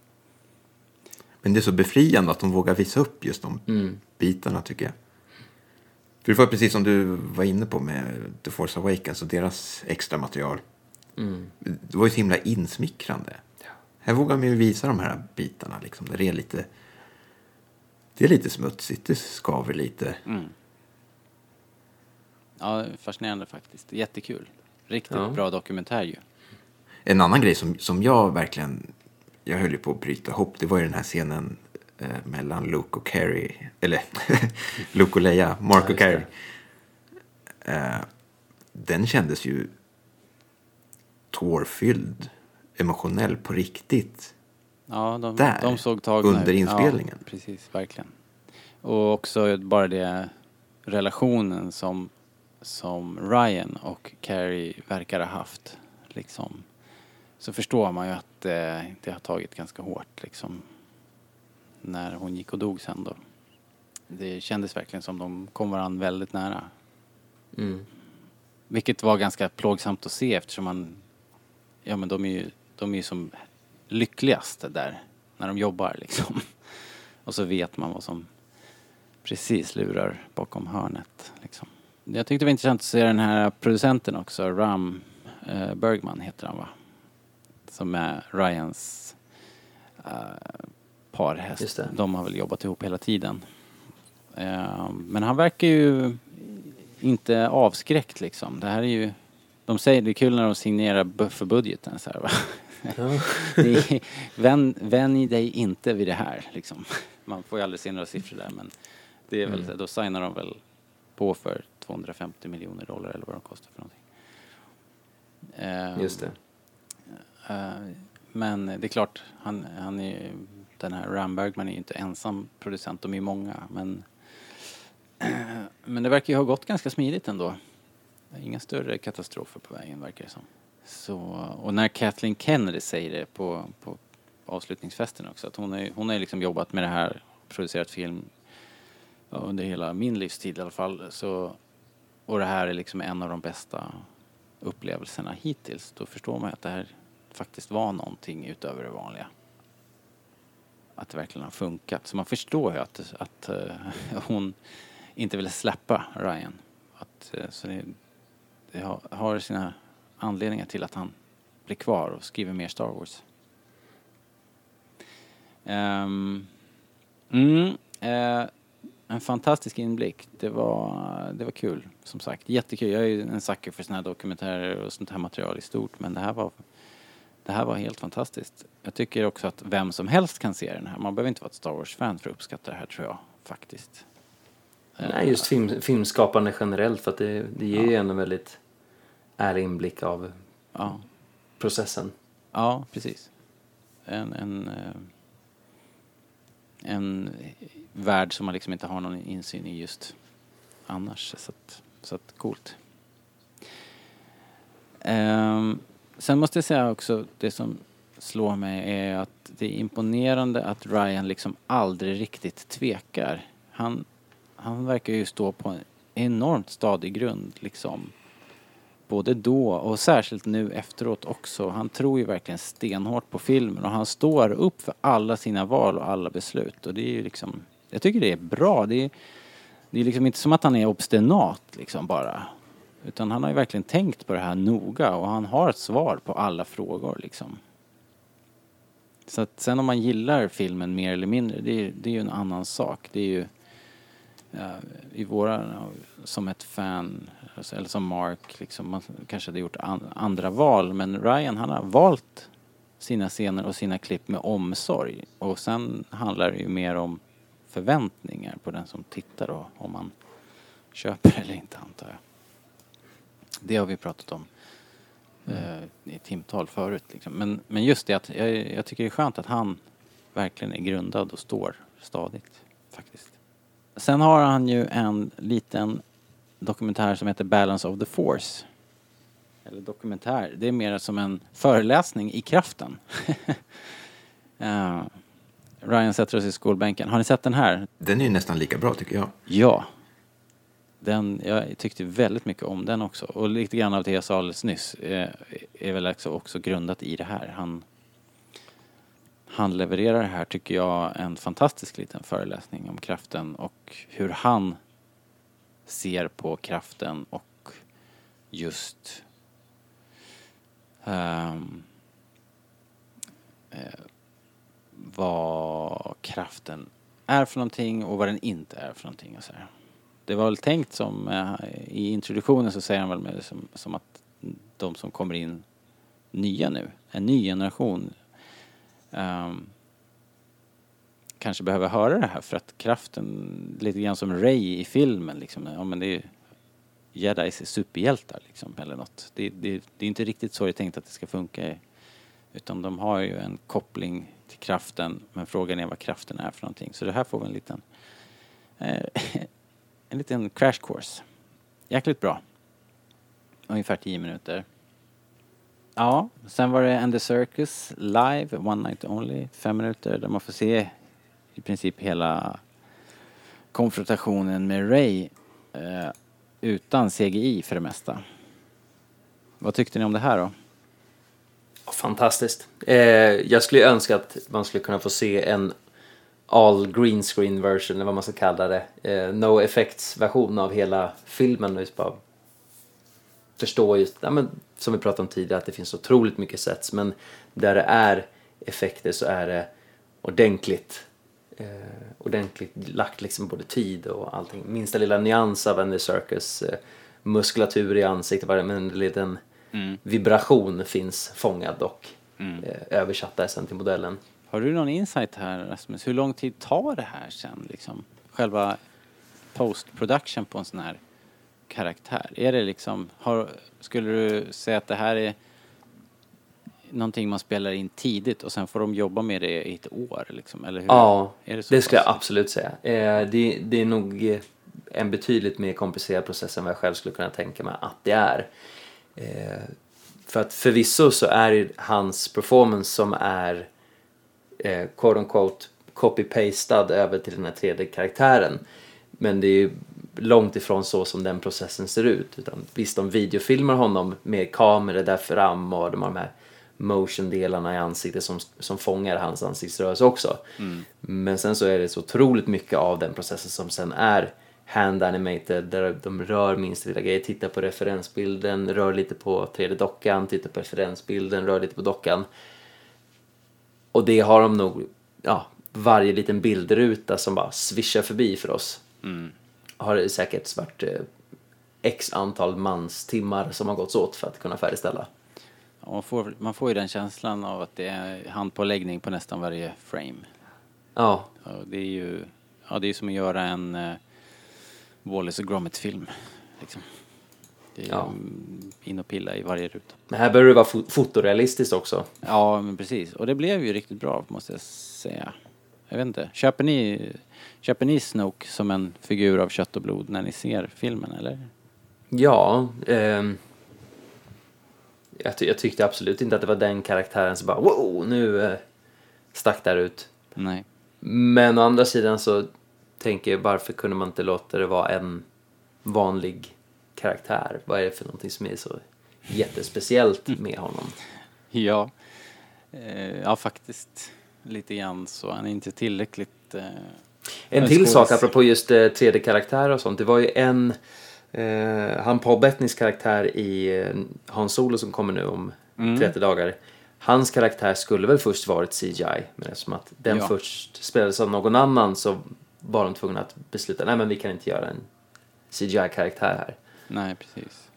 Men det är så befriande att de vågar visa upp just de Mm. bitarna tycker jag. För det var precis som du var inne på med The Force Awakens och deras extra material. mm. Det var ju så himla insmickrande. Här vågar man ju visa de här bitarna liksom. Där det är lite, det är lite smutsigt, det skaver lite. Mm. Ja, fascinerande faktiskt. Jättekul. Riktigt Ja. bra dokumentär ju. En annan grej som, som jag verkligen, jag höll ju på att bryta ihop, det var ju den här scenen eh, mellan Luke och Carrie, eller *laughs* Luke och Leia, Mark Ja, och Carrie. Eh, den kändes ju tårfylld, emotionell på riktigt. Ja, de, Där, de såg tagna under ut. inspelningen. Ja, precis, verkligen. Och också bara det relationen som, som Ryan och Carrie verkar ha haft. Liksom. Så förstår man ju att eh, det har tagit ganska hårt liksom. När hon gick och dog sen då. Det kändes verkligen som de kom varandra väldigt nära. Mm. Vilket var ganska plågsamt att se eftersom man, ja men de är ju, de är ju som lyckligast där när de jobbar liksom. *laughs* Och så vet man vad som precis lurar bakom hörnet liksom. Jag tyckte det var intressant att se den här producenten också, Ram eh, Bergman heter han va? Som är Ryans eh, parhäst. De har väl jobbat ihop hela tiden. Eh, men han verkar ju inte avskräckt liksom. Det här är ju, de säger det är kul när de signerar för budgeten så här va. Ja. *laughs* Det är- Vän, vänj dig inte vid det här liksom. Man får ju aldrig se några siffror där men det är väl, Mm. då signar de väl på för 250 miljoner dollar eller vad de kostar för någonting. Eh, Just det. eh, men det är klart, han, han är den här Ram Bergman är ju inte ensam producent, de är många men *clears throat* men det verkar ju ha gått ganska smidigt ändå. Inga större katastrofer på vägen verkar det som. Så, och när Kathleen Kennedy säger det på, på avslutningsfesten också, att hon har hon har liksom jobbat med det här, producerat film ja, under hela min livstid i alla fall. Så, och det här är liksom en av de bästa upplevelserna hittills. Då förstår man ju att det här faktiskt var någonting utöver det vanliga. Att det verkligen har funkat. Så man förstår ju att, att uh, *laughs* hon inte ville släppa Ryan. Att, uh, så det, det har, har sina anledningar till att han blir kvar och skriver mer Star Wars. Um, mm, uh, en fantastisk inblick. Det var, det var kul, som sagt. Jättekul. Jag är ju en sucker för såna här dokumentärer och sånt här material i stort. Men det här var, det här var helt fantastiskt. Jag tycker också att vem som helst kan se den här. Man behöver inte vara ett Star Wars-fan för att uppskatta det här, tror jag. Faktiskt. Nej, just film, filmskapande generellt för att det, det ger ju en väldigt ärlig inblick av Ja, processen. ja precis. En, en, eh, en värld som man liksom inte har någon insyn i just annars. Så att, så att coolt. Um, sen måste jag säga också, det som slår mig är att det är imponerande att Ryan liksom aldrig riktigt tvekar. Han, han verkar ju stå på en enormt stadig grund liksom. Både då och särskilt nu efteråt också. Han tror ju verkligen stenhårt på filmen och han står upp för alla sina val och alla beslut. Och det är ju liksom, jag tycker det är bra. Det är, det är liksom inte som att han är obstinat liksom bara. Utan han har ju verkligen tänkt på det här noga och han har ett svar på alla frågor liksom. Så att sen om man gillar filmen mer eller mindre, det är, det är ju en annan sak. Det är ju Eh, i våra, eh, som ett fan, alltså, eller som Mark, liksom, man kanske hade gjort an, andra val. Men Ryan han har valt sina scener och sina klipp med omsorg. Och sen handlar det ju mer om förväntningar på den som tittar och om man köper eller inte antar jag. Det har vi pratat om eh, i timtal förut. Liksom. Men, men just det att jag, jag tycker det är skönt att han verkligen är grundad och står stadigt faktiskt. Sen har han ju en liten dokumentär som heter Balance of the Force. Eller dokumentär, det är mer som en föreläsning i kraften. *laughs* Eh, Ryan sätter oss i skolbänken. Har ni sett den här? Den är ju nästan lika bra tycker jag. Ja. Den, jag tyckte väldigt mycket om den också. Och lite grann av det jag sa alldeles nyss eh, är väl också, också grundat i det här. Han, han levererar här, tycker jag, en fantastisk liten föreläsning om kraften och hur han ser på kraften och just um, eh, vad kraften är för någonting och vad den inte är för någonting och så här. Det var väl tänkt som, eh, i introduktionen så säger han väl med, som, som att de som kommer in nya nu, en ny generation um, kanske behöver höra det här för att kraften, lite grann som Ray i filmen liksom, ja men det är Jedis är superhjältar liksom eller något. Det, det, det är inte riktigt så det är tänkt att det ska funka utan de har ju en koppling till kraften men frågan är vad kraften är för någonting. Så det här får vi en liten eh, *laughs* en liten crash course. Jäkligt bra. Ungefär 10 minuter. Ja, sen var det And the Circus live, One Night Only, fem minuter där man får se i princip hela konfrontationen med Ray eh, utan CGI för det mesta. Vad tyckte ni om det här då? Fantastiskt. Eh, jag skulle önska att man skulle kunna få se en all green screen version, eller vad man ska kalla det. Eh, no effects version av hela filmen. Just bara förstå just, ja, men, som vi pratade om tidigare, att det finns otroligt mycket sets. Men där det är effekter så är det ordentligt. Eh, ordentligt lagt liksom både tid och allting. Minsta lilla nyans av Andy Circus eh, muskulatur i ansiktet, men en liten Mm. vibration finns fångad och eh, översatt där sen till modellen. Har du någon insight här Rasmus? Hur lång tid tar det här sen liksom? Själva post-production på en sån här karaktär? Är det liksom, har, skulle du säga att det här är någonting man spelar in tidigt och sen får de jobba med det i ett år liksom? Eller hur? Ja, är det, det, så skulle jag absolut säga. Eh, det, det är nog en betydligt mer komplicerad process än vad jag själv skulle kunna tänka mig att det är. Eh, för att förvisso så är det hans performance som är eh, quote unquote copy-pastad över till den här tredje karaktären. Men det är ju långt ifrån så som den processen ser ut. Utan visst, de videofilmar honom med kameror där fram och de har de här motion-delarna i ansiktet som, som fångar hans ansiktsrörelse också. Men sen så är det så otroligt mycket av den processen som sen är hand animated där de rör minst lilla grejer, tittar på referensbilden, rör lite på 3D-dockan, tittar på referensbilden, rör lite på dockan. Och det har de nog, ja, varje liten bildruta som bara svischar förbi för oss. Har det säkert varit eh, x antal manstimmar som har gått åt för att kunna färdigställa. Ja, Man får, man får ju den känslan av att det är handpåläggning på nästan varje frame. Ja, Ja, det är ju ja, det är som att göra en uh, Wallace och Gromit-film. Liksom. Det är Ja. in och pilla i varje ruta. men här behöver det vara fo- fotorealistiskt också. Ja, men precis. Och det blev ju riktigt bra, måste jag säga. Jag vet inte. Köper ni, köper ni Snoke som en figur av kött och blod när ni ser filmen, eller? Ja, ehm, jag, ty- jag tyckte absolut inte att det var den karaktären som bara wow, nu eh, stack där ut. Nej. Men å andra sidan så tänker jag varför kunde man inte låta det vara en vanlig karaktär? Vad är det för någonting som är så jättespeciellt med honom? Ja. Eh, ja, faktiskt. Lite grann så. Han är inte tillräckligt... Eh, En till sak apropå just eh, 3D-karaktärer och sånt. Det var ju en, eh, han Paul Bettnys karaktär i eh, Hans Solo som kommer nu om Mm. 30 dagar. Hans karaktär skulle väl först varit CGI, men eftersom att den Ja. först spelades av någon annan så var de tvungna att besluta, nej men vi kan inte göra en CGI-karaktär här. Nej, precis.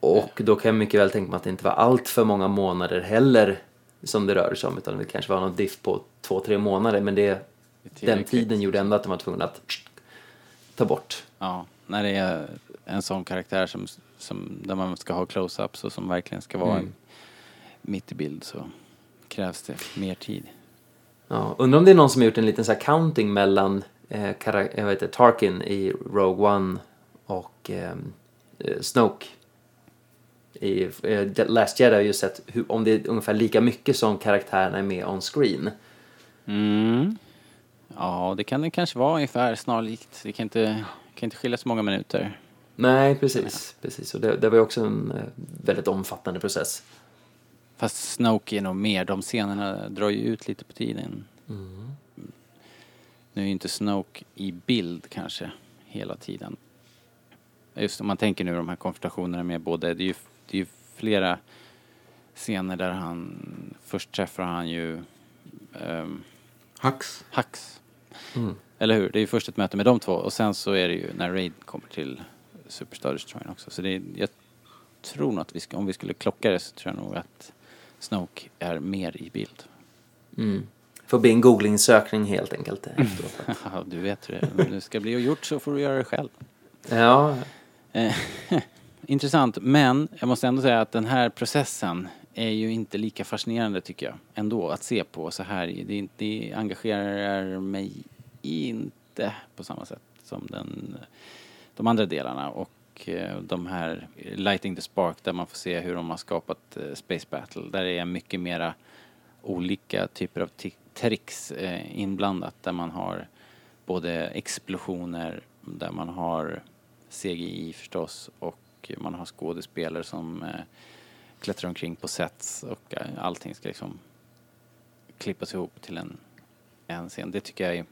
Och då kan jag mycket väl tänka mig att det inte var allt för många månader heller som det rörde sig om, utan det kanske var någon diff på två, tre månader, men det, den tiden gjorde ändå att de var tvungna att ta bort. Ja, när det är en sån karaktär som, som där man ska ha close-ups och som verkligen ska vara Mm. mitt i bild så krävs det mer tid. Ja, undrar om det är någon som har gjort en liten så counting mellan eh, jag vet inte, Tarkin i Rogue One och ehm, eh, Snoke i eh, Last Jedi har ju sett hur, om det är ungefär lika mycket som karaktärerna är med on screen. Mm. Ja, det kan det kanske vara ungefär snarlikt. Det kan inte, kan inte skilja så många minuter. Nej, precis. precis. Och det, det var ju också en eh, väldigt omfattande process. Fast Snoke är nog mer, de scenerna drar ju ut lite på tiden. Nu är ju inte Snoke i bild kanske hela tiden. Just om man tänker nu de här konfrontationerna med både, det är ju, det är ju flera scener där han, först träffar han ju ehm, Hux. Hux. Mm. Eller hur? Det är ju först ett möte med de två och sen så är det ju när Raid kommer till Superstar Destroyer också. Så det är, jag tror nog att vi ska, om vi skulle klocka det så tror jag nog att Snoke är mer i bild. Mm. Får bli en googlingsökning helt enkelt. *laughs* Ja, du vet hur det är. Om det ska bli gjort så får du göra det själv. ja, Eh, *laughs* Intressant, men jag måste ändå säga att den här processen är ju inte lika fascinerande tycker jag ändå att se på så här. Det, det engagerar mig inte på samma sätt som den, de andra delarna och eh, de här Lighting the Spark där man får se hur de har skapat eh, Space Battle. Där är mycket mera olika typer av tricks eh, inblandat där man har både explosioner, där man har CGI förstås och man har skådespelare som klättrar omkring på sets och allting ska liksom klippas ihop till en, en scen. Det tycker jag är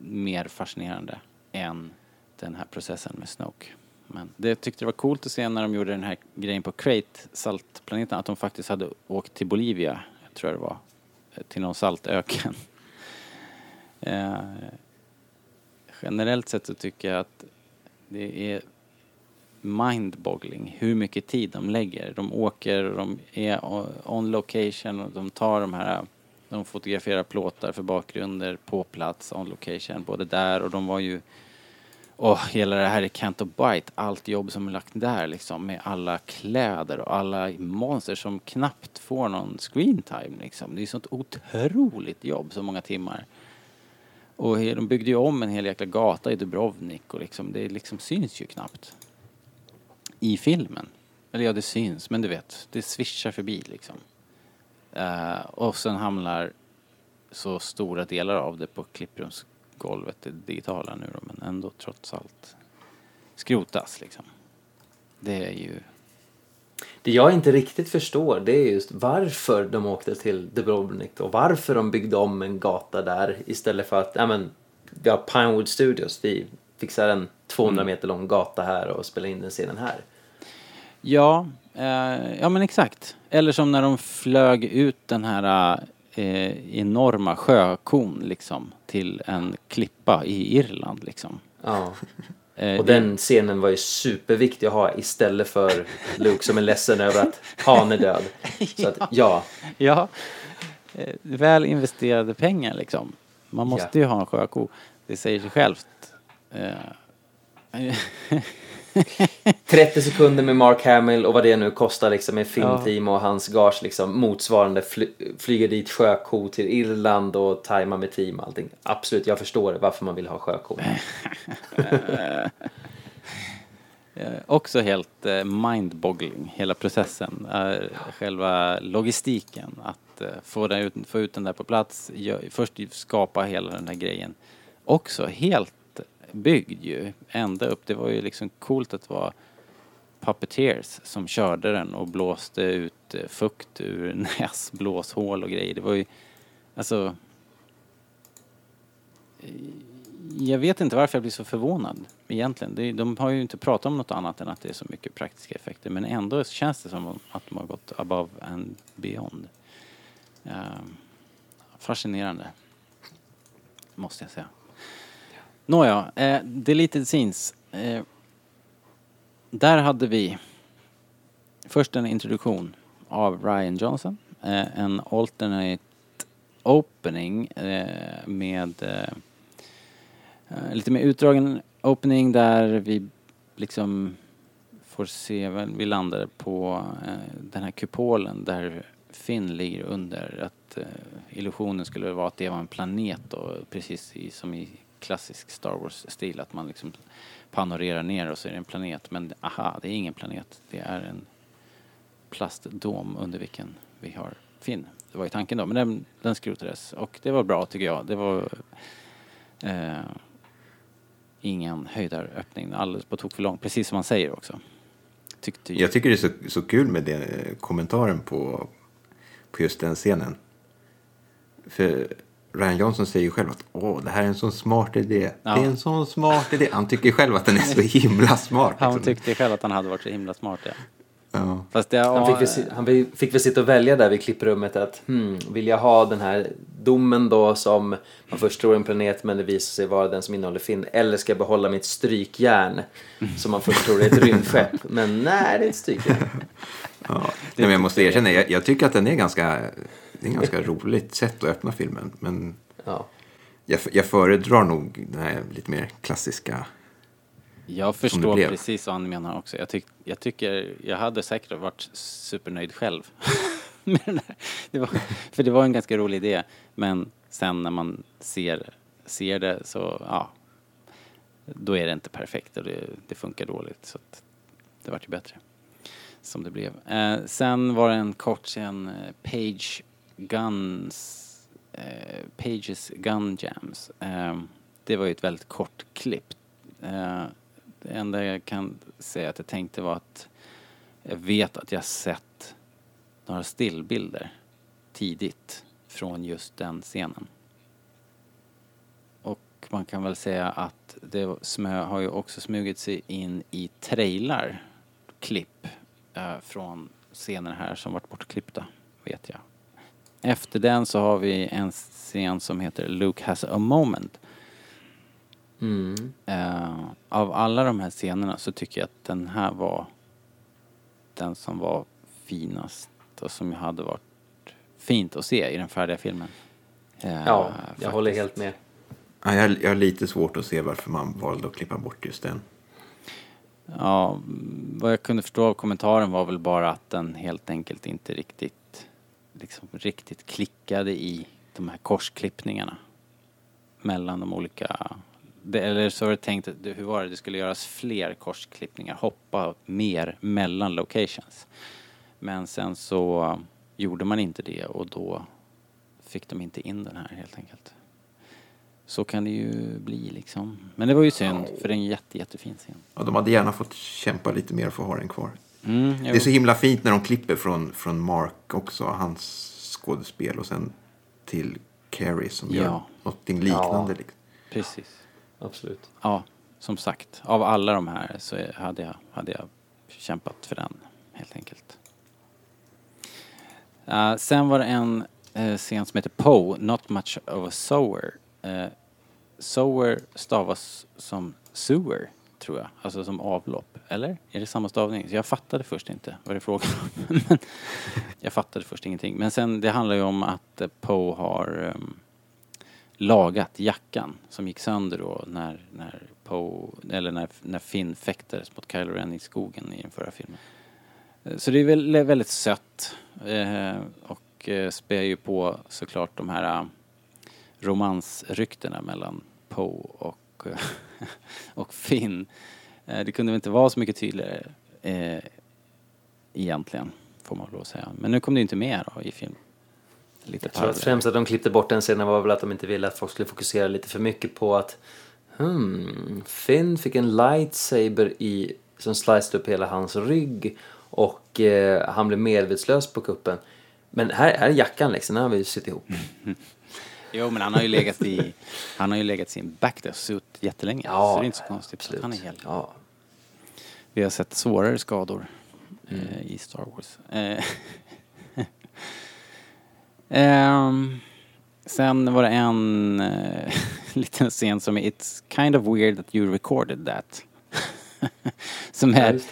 mer fascinerande än den här processen med Snoke. Men det jag tyckte det var coolt att se när de gjorde den här grejen på Crate, saltplaneten, att de faktiskt hade åkt till Bolivia, tror jag det var, till någon saltöken. *laughs* Eh, generellt sett så tycker jag att det är mindboggling hur mycket tid de lägger. De åker och de är on location och de tar de här, de fotograferar plåtar för bakgrunder på plats on location, både där och de var ju och hela det här i Canto Bite, allt jobb som är lagt där liksom med alla kläder och alla monster som knappt får någon screen time liksom. Det är sånt otroligt jobb, så många timmar. Och de byggde ju om en hel jäkla gata i Dubrovnik och liksom, det liksom syns ju knappt. I filmen. Eller ja, det syns, men du vet, det svischar förbi liksom. Eh, och sen hamnar så stora delar av det på klipprumsgolvet, det digitala nu då, men ändå trots allt skrotas liksom. Det är ju... Det jag inte riktigt förstår det är just varför de åkte till Dubrovnik och varför de byggde om en gata där istället för att, ja men, vi har Pinewood Studios, vi fixar en 200 meter lång gata här och spelar in den scenen här. Ja, eh, ja men exakt. Eller som när de flög ut den här eh, enorma sjökon liksom till en klippa i Irland liksom. Ja. Eh, Och den scenen var ju superviktig att ha istället för Luke som är ledsen över att Han är död. Så att, *laughs* ja. Ja, eh, väl investerade pengar liksom. Man måste ju ha en sjöko. Det säger sig självt. *laughs* *laughs* *laughs* Eh, 30 sekunder med Mark Hamill och vad det nu kostar liksom med filmteam och hans gage liksom motsvarande fly, flyger dit sjöko till Irland och tajma med team och allting. Absolut, jag förstår varför man vill ha sjöko. *laughs* Eh, också helt eh, mindboggling, hela processen. Eh, själva logistiken, att få, den ut, få ut den där på plats, först skapa hela den här grejen. Också helt byggd ju, ända upp. Det var ju liksom coolt att vara puppeteers som körde den och blåste ut eh, fukt ur *laughs* näsblåshål och grejer. Det var ju, alltså, eh, Jag vet inte varför jag blir så förvånad egentligen. De har ju inte pratat om något annat än att det är så mycket praktiska effekter. Men ändå känns det som att de har gått above and beyond. Eh, fascinerande. Måste jag säga. Nåja, eh, Deleted Scenes. Eh, där hade vi först en introduktion av Ryan Johnson. Eh, en alternate opening eh, med eh, eh lite mer utdragen opening där vi liksom får se, vi landar på eh, den här kupolen där Finn ligger under. Att eh, illusionen skulle vara att det var en planet och precis i, som i klassisk Star Wars-stil att man liksom panorerar ner och så är det en planet. Men aha, det är ingen planet. Det är en plastdom under vilken vi har Finn. Det var ju tanken då, men den, den skrotades och det var bra tycker jag. Det var eh, ingen höjdaröppning, alldeles på tok för lång, precis som man säger också. Tyckte. Jag tycker det är så, så kul med den eh, kommentaren på, på just den scenen. För Ryan Johnson säger ju själv att Åh, det här är en sån smart idé. Ja. Det är en sån smart idé. Han tycker själv att den är så *laughs* himla smart. Han liksom. tyckte själv att han hade varit så himla smart. Ja. Ja. Fast det, Han fick, väl, han vi- fick väl sitta och välja där vid klipprummet att hmm, vill jag ha den här domen då som man först tror är en planet men det visar sig vara den som innehåller Finn eller ska jag behålla mitt strykjärn som man först tror är ett rymdskepp *laughs* men nej det är ett strykjärn. Ja. Nej, men jag måste erkänna, jag, jag tycker att den är ganska, det är en ganska roligt sätt att öppna filmen. Men Ja. jag, jag föredrar nog den här lite mer klassiska. Jag förstår precis vad han menar också. Jag, tyck, jag tycker, jag hade säkert varit supernöjd själv. *laughs* Det var, för det var en ganska rolig idé. Men sen när man ser, ser det så, ja. Då är det inte perfekt och det, det funkar dåligt. Så att det vart ju bättre. Som det blev. Eh, sen var det en kort scen, eh, Page Guns, eh, Pages Gun Jams. Eh, det var ju ett väldigt kort klipp. Eh, det enda jag kan säga att jag tänkte var att jag vet att jag sett några stillbilder tidigt från just den scenen. Och man kan väl säga att det smö har ju också smugit sig in i trailar, klipp eh, från scener här som varit bortklippta, vet jag. Efter den så har vi en scen som heter Luke has a moment. Mm. Eh, av alla de här scenerna så tycker jag att den här var den som var finast och som jag hade varit fint att se i den färdiga filmen. Eh, Ja, jag faktiskt. håller helt med. Ja, jag, jag har lite svårt att se varför man valde att klippa bort just den. Ja, vad jag kunde förstå av kommentaren var väl bara att den helt enkelt inte riktigt, liksom riktigt klickade i de här korsklippningarna mellan de olika det, eller så var det tänkt, hur var det, det skulle göras fler korsklippningar, hoppa mer mellan locations. Men sen så gjorde man inte det och då fick de inte in den här helt enkelt. Så kan det ju bli liksom. Men det var ju synd, för det är en jätte, jättefin scen. Ja, de hade gärna fått kämpa lite mer för att ha den kvar. Mm, Det är så himla fint när de klipper från, från Mark också, hans skådespel och sen till Carrie som Ja. gör någonting liknande. Ja. Liksom. Precis. Absolut. Ja, som sagt, av alla de här så hade jag, hade jag kämpat för den, helt enkelt. Eh, sen var det en uh, scen som heter Poe, Not Much of a Sower. Uh, sower stavas som sewer, tror jag. Alltså som avlopp. Eller? Är det samma stavning? Så jag fattade först inte vad det är frågan om. *laughs* Men jag fattade först ingenting. Men sen, det handlar ju om att eh, Poe har um, lagat jackan som gick sönder då när, när Poe, eller när, när Finn fäktades mot Kylo Ren i skogen i den förra filmen. Eh, så det är väl väldigt sött eh, och eh, spär ju på såklart de här romansryktena mellan Poe och, *laughs* och Finn. Eh, det kunde väl inte vara så mycket tydligare eh, egentligen, får man väl säga. Men nu kom det inte med då i film. Lite Jag tror att främst att de klippte bort den scenen var väl att de inte ville att folk skulle fokusera lite för mycket på att hmm, Finn fick en lightsaber i, som sliced upp hela hans rygg och eh, han blev medvetslös på kuppen. Men här är jackan liksom, den har vi sytt ihop. *laughs* Jo, men han har ju legat i, han har ju legat sin jättelänge. Ja, så det är inte så konstigt. absolut. Han är hel. Ja. Vi har sett svårare skador Mm. eh, i Star Wars. *laughs* Ehm, sen var det en eh, *laughs* liten scen som är It's kind of weird that you recorded that. *laughs* som Ja, är, det.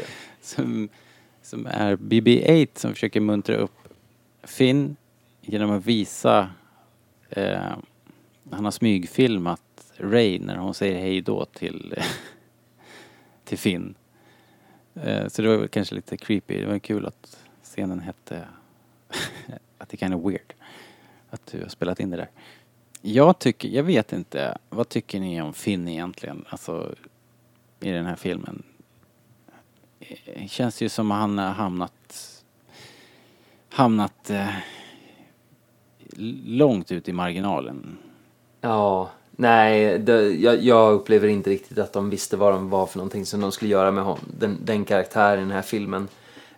som, som är BB-8 som försöker muntra upp Finn genom att visa eh, han har smygfilmat Ray när hon säger hej då till, *laughs* till Finn. Eh, så det var kanske lite creepy. Det var kul att scenen hette *laughs* att det är kind of weird. Att du har spelat in det där. Jag tycker, jag vet inte, vad tycker ni om Finn egentligen? Alltså i den här filmen. Det Känns ju som att han har hamnat hamnat eh, långt ut i marginalen. Ja, nej, det, jag, jag upplever inte riktigt att de visste vad de var för någonting som de skulle göra med hon, den, den karaktären i den här filmen.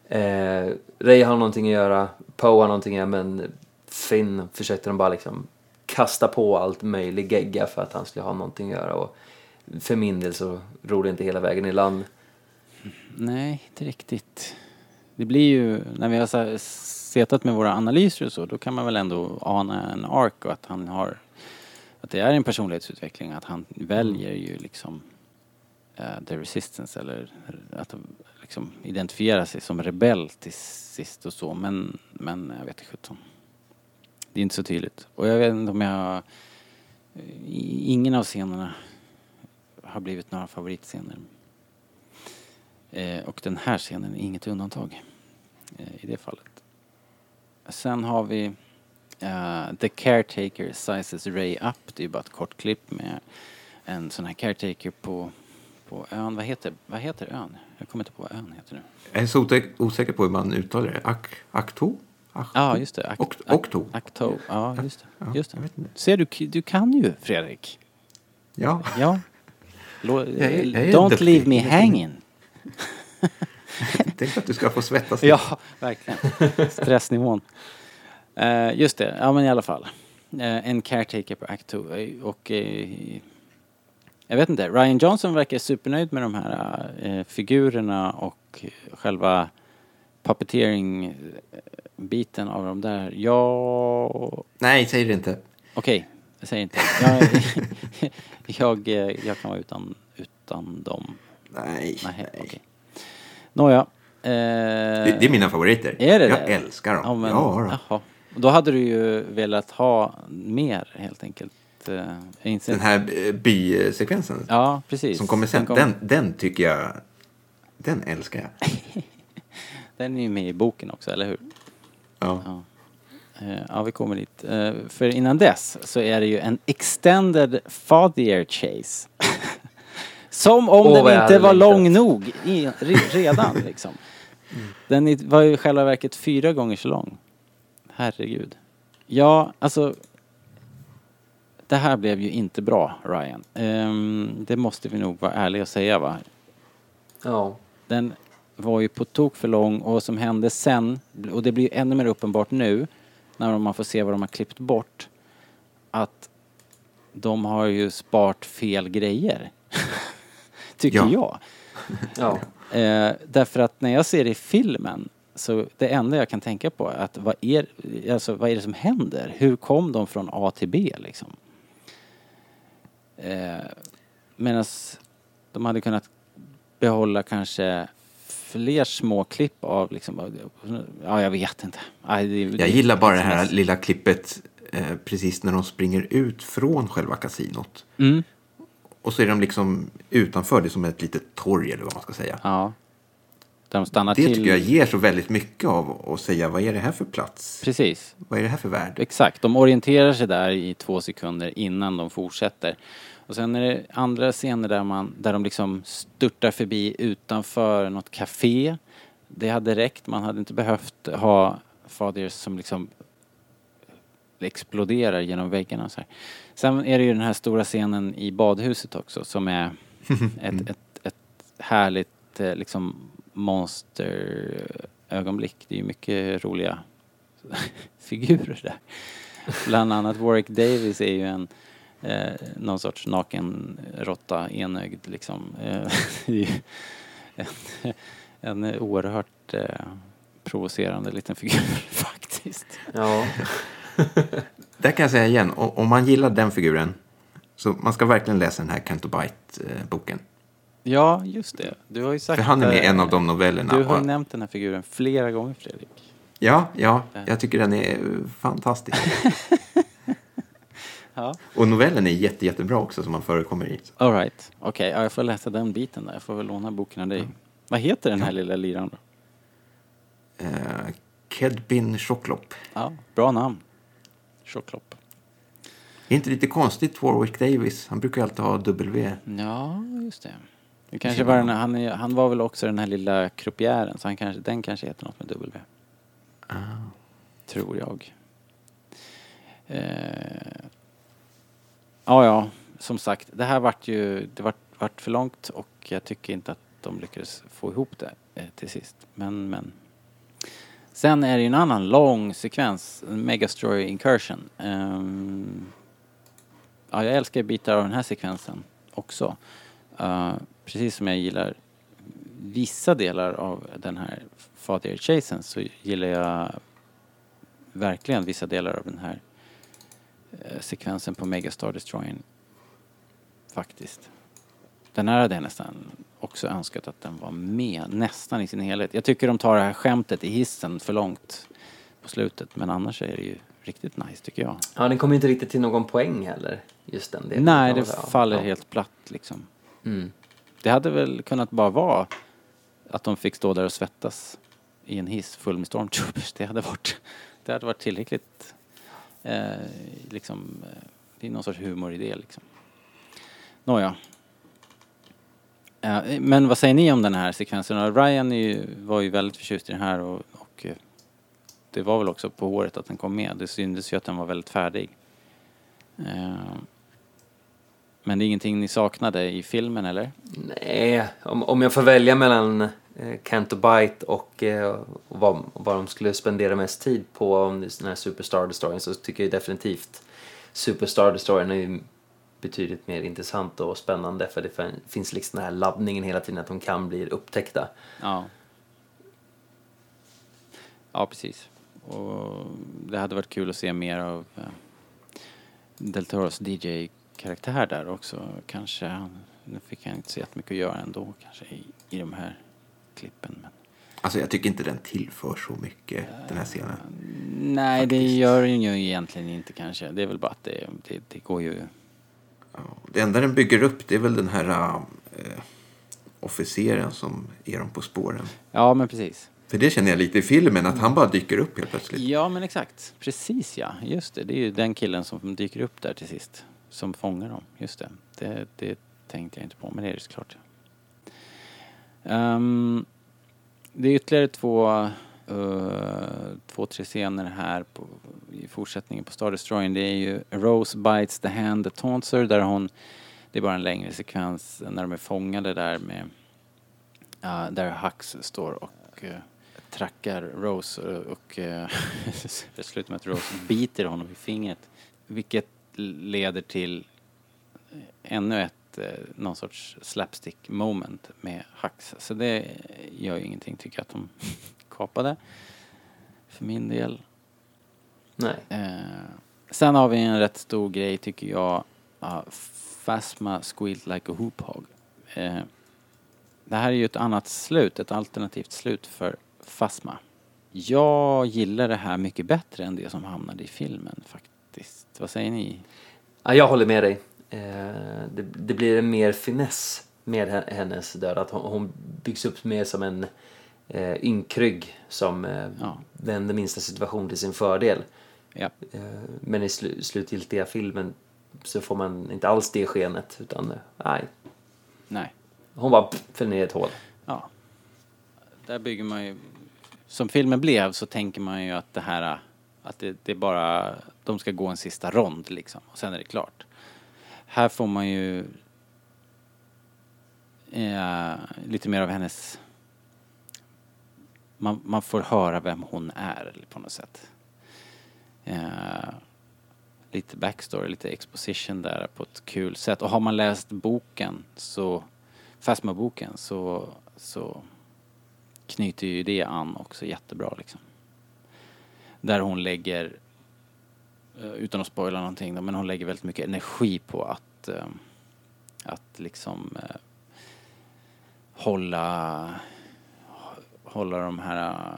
Eh, Ray har någonting att göra, Poe har någonting att göra, men Finn försökte de bara liksom kasta på allt möjligt gegga för att han skulle ha någonting att göra. Och för min del så ror det inte hela vägen i land. Nej, inte riktigt. Det blir ju, när vi har setat med våra analyser och så, då kan man väl ändå ana en ark och att han har, att det är en personlighetsutveckling, att han väljer ju liksom uh, the resistance eller att liksom identifiera sig som rebell till sist och så, men, men jag vet inte sjutton. Det är inte så tydligt. Och jag vet inte om jag, i- ingen av scenerna har blivit några favoritscener. Eh, och den här scenen är inget undantag eh, i det fallet. Sen har vi eh, The Caretaker Sizes Ray Up. Det är bara ett kort klipp med en sån här caretaker på, på ön. Vad heter, vad heter ön? Jag kommer inte på vad ön heter nu. Jag är så osäker, osäker på hur man uttalar det. Ak, akto? Ak, Ja, just det. Ak- Ok- Okto. Akto. Ja, just det. Ja, Just det. Ser du, du kan ju Fredrik. Ja. Ja. Lo- är- jag är Don't duktig. leave me hanging. *laughs* Tänk att du ska få svettas. *laughs* Ja, verkligen. Stressnivån. Eh, just det, ja men i alla fall. Eh, en caretaker på Act 2 eh, och eh, jag vet inte, Ryan Johnson verkar supernöjd med de här figurerna och själva puppeteering-biten av de där. Ja, Nej, säg det inte. okej, jag säger inte. Jag, *laughs* jag, jag kan vara utan, utan dem. Nej. Nej, okej. Nåja. Eh, Det, det är mina favoriter. Är det Jag det? älskar dem. Ja, men, ja. Och Då hade du ju velat ha mer helt enkelt. Eh, Den här eh, bysekvensen Ja, precis. som kommer sen, kom- den, den tycker jag... Den älskar jag. *laughs* den är ju med i boken också, eller hur? Ja. Ja. Eh, ja, vi kommer dit. För innan dess så är det ju en extended father chase. *laughs* Som om jag den inte var längtat. lång nog i, redan liksom. *laughs* Den i- var ju i själva verket fyra gånger så lång. Herregud. Ja, alltså. Det här blev ju inte bra, Ryan. Ehm, det måste vi nog vara ärliga och säga va? Ja. Den var ju på tok för lång och vad som hände sen, och det blir ju ännu mer uppenbart nu när man får se vad de har klippt bort, att de har ju sparat fel grejer. *laughs* Tycker Ja. jag. Ja. Eh, därför att när jag ser det i filmen så det enda jag kan tänka på är att vad är, alltså, vad är det som händer? Hur kom de från A till B liksom? Eh, Medan de hade kunnat behålla kanske fler små klipp av liksom, ja jag vet inte. Aj, det, Jag gillar bara det här lilla klippet eh, precis när de springer ut från själva kasinot. Mm, Och så är de liksom utanför, det som ett litet torg eller vad man ska säga. ja. Där de stannar Det till. tycker jag ger så väldigt mycket av att säga vad är det här för plats? Precis. Vad är det här för värld? Exakt, de orienterar sig där i två sekunder innan de fortsätter. Och sen är det andra scener där, man, där de liksom störtar förbi utanför något café. Det hade räckt, man hade inte behövt ha Fathers som liksom exploderar genom väggarna. Så här. Sen är det ju den här stora scenen i badhuset också som är *laughs* ett, ett, ett härligt eh, liksom monsterögonblick. Det är ju mycket roliga *laughs* figurer där. Bland annat Warwick Davis är ju en eh, någon sorts naken råtta, enögd liksom. Eh, *laughs* det är ju en, en oerhört eh, provocerande liten figur *laughs* faktiskt. Ja. Där kan jag säga igen, om man gillar den figuren så man ska verkligen läsa den här Canto Bite-boken. Eh, Ja, just det. Du har ju sagt... För han är med i eh, en av de novellerna. Du har Och- nämnt den här figuren flera gånger, Fredrik. Ja, ja, jag tycker den är fantastisk. *laughs* Ja. Och novellen är jätte, jättebra också som man förekommer i. All right. Okej, ja, jag får läsa den biten där. Jag får väl låna boken av dig. Vad heter den här lilla liran då? Eh, Kedbin Choklop. Ja, bra namn. Tjocklopp. Är inte lite konstigt Warwick Davis? Han brukar alltid ha W. Ja, just det. Det kanske var den, han, är, han var väl också den här lilla kruppiären, så han kanske, den kanske heter något med W. Tror jag. Eh, ja, ja, som sagt, det här vart ju, det vart, vart för långt och jag tycker inte att de lyckades få ihop det eh, till sist. Men, men. Sen är det ju en annan lång sekvens, en Megastroy Incursion. Ehm, ja, jag älskar bitar av den här sekvensen också. Eh, precis som jag gillar vissa delar av den här Father Chasen så gillar jag verkligen vissa delar av den här eh, sekvensen på Megastar Destroyern. Faktiskt. Den här hade jag nästan också önskat att den var med, nästan i sin helhet. Jag tycker de tar det här skämtet i hissen för långt på slutet, men annars är det ju riktigt nice tycker jag. ja, den kommer inte riktigt till någon poäng heller. Just den delen. Nej, det faller Ja. helt platt liksom. Mm. Det hade väl kunnat bara vara att de fick stå där och svettas i en hiss full med stormtroopers. Det hade varit, det hade varit tillräckligt, eh, liksom, eh, det är någon sorts humor i det liksom. Nåja. Eh, men vad säger ni om den här sekvensen? Ryan ju, var ju väldigt förtjust i den här och, och eh, det var väl också på håret att den kom med. Det syntes ju att den var väldigt färdig. Eh, men det är ingenting ni saknade i filmen eller? Nej, om, om jag får välja mellan eh, Canto Bite och eh, vad, vad de skulle spendera mest tid på om den här Superstar Destroyern så tycker jag definitivt Superstar Destroyern är betydligt mer intressant och spännande för det fin- finns liksom den här laddningen hela tiden att de kan bli upptäckta. Ja. Ja, precis. Och det hade varit kul att se mer av eh, Del Toros DJ-karaktär där också. Kanske, han- nu fick han inte så jättemycket att göra ändå kanske i, i de här klippen. Men, Alltså jag tycker inte den tillför så mycket, den här scenen. nej, det gör den ju egentligen inte kanske. Det är väl bara att det, det, det går ju... Ja, Det enda den bygger upp det är väl den här äh, officeren som är dem på spåren. Ja, men precis. För det känner jag lite i filmen, att han bara dyker upp helt plötsligt. Ja, men exakt. Precis ja. Just det. Det är ju den killen som dyker upp där till sist. Som fångar dem. Just det. Det, det tänkte jag inte på, men det är det såklart. Um, det är ytterligare två, uh, två, tre scener här på, i fortsättningen på Star Destroying. Det är ju Rose bites the hand that taunts her, där hon, det är bara en längre sekvens när de är fångade där med, uh, där Hux står och uh, trackar Rose och, och eh, *laughs* det slutar med att Rose biter honom i fingret. Vilket leder till ännu ett, eh, någon sorts slapstick moment med Hux. Så det gör ju ingenting tycker jag att de *laughs* kapade. För min del. Nej. Eh, sen har vi en rätt stor grej tycker jag. Uh, Phasma squealed like a hoop hog. Eh, det här är ju ett annat slut, ett alternativt slut för Phasma. Jag gillar det här mycket bättre än det som hamnade i filmen faktiskt. Vad säger ni? Ja, jag håller med dig. Eh, det, det blir en mer finess med he- hennes död. Att hon, byggs upp mer som en eh, ynkrygg som eh, Ja. vänder minsta situation till sin fördel. Ja. Eh, men i slu, slutgiltiga filmen så får man inte alls det skenet utan eh, nej. Nej. Hon bara föll ner i ett hål. Ja. Där bygger man ju... Som filmen blev så tänker man ju att det här... Att det, det är bara... De ska gå en sista rond liksom. Och sen är det klart. Här får man ju... Eh, lite mer av hennes... Man, man får höra vem hon är på något sätt. Eh, lite backstory, lite exposition där på ett kul sätt. Och har man läst boken så, Fasma-boken, så, så knyter ju det an också jättebra liksom. Där hon lägger, eh, utan att spoila någonting då, men hon lägger väldigt mycket energi på att, eh, att liksom eh, hålla, hålla de här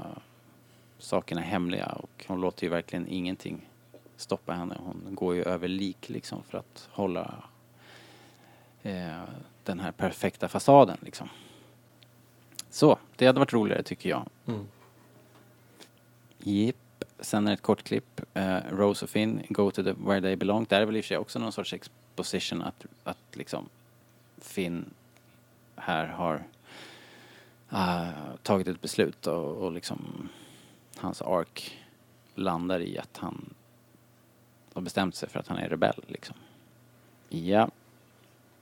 sakerna hemliga och hon låter ju verkligen ingenting stoppa henne. Hon går ju över lik liksom för att hålla eh, den här perfekta fasaden liksom. Så, det hade varit roligare tycker jag. Mm. Jipp. Sen är det ett kort klipp. Eh, Rose och Finn go to the where they belong. Där är väl i och för sig också någon sorts exposition att, att liksom Finn här har uh, tagit ett beslut och, och liksom hans ark landar i att han har bestämt sig för att han är rebell liksom. Ja.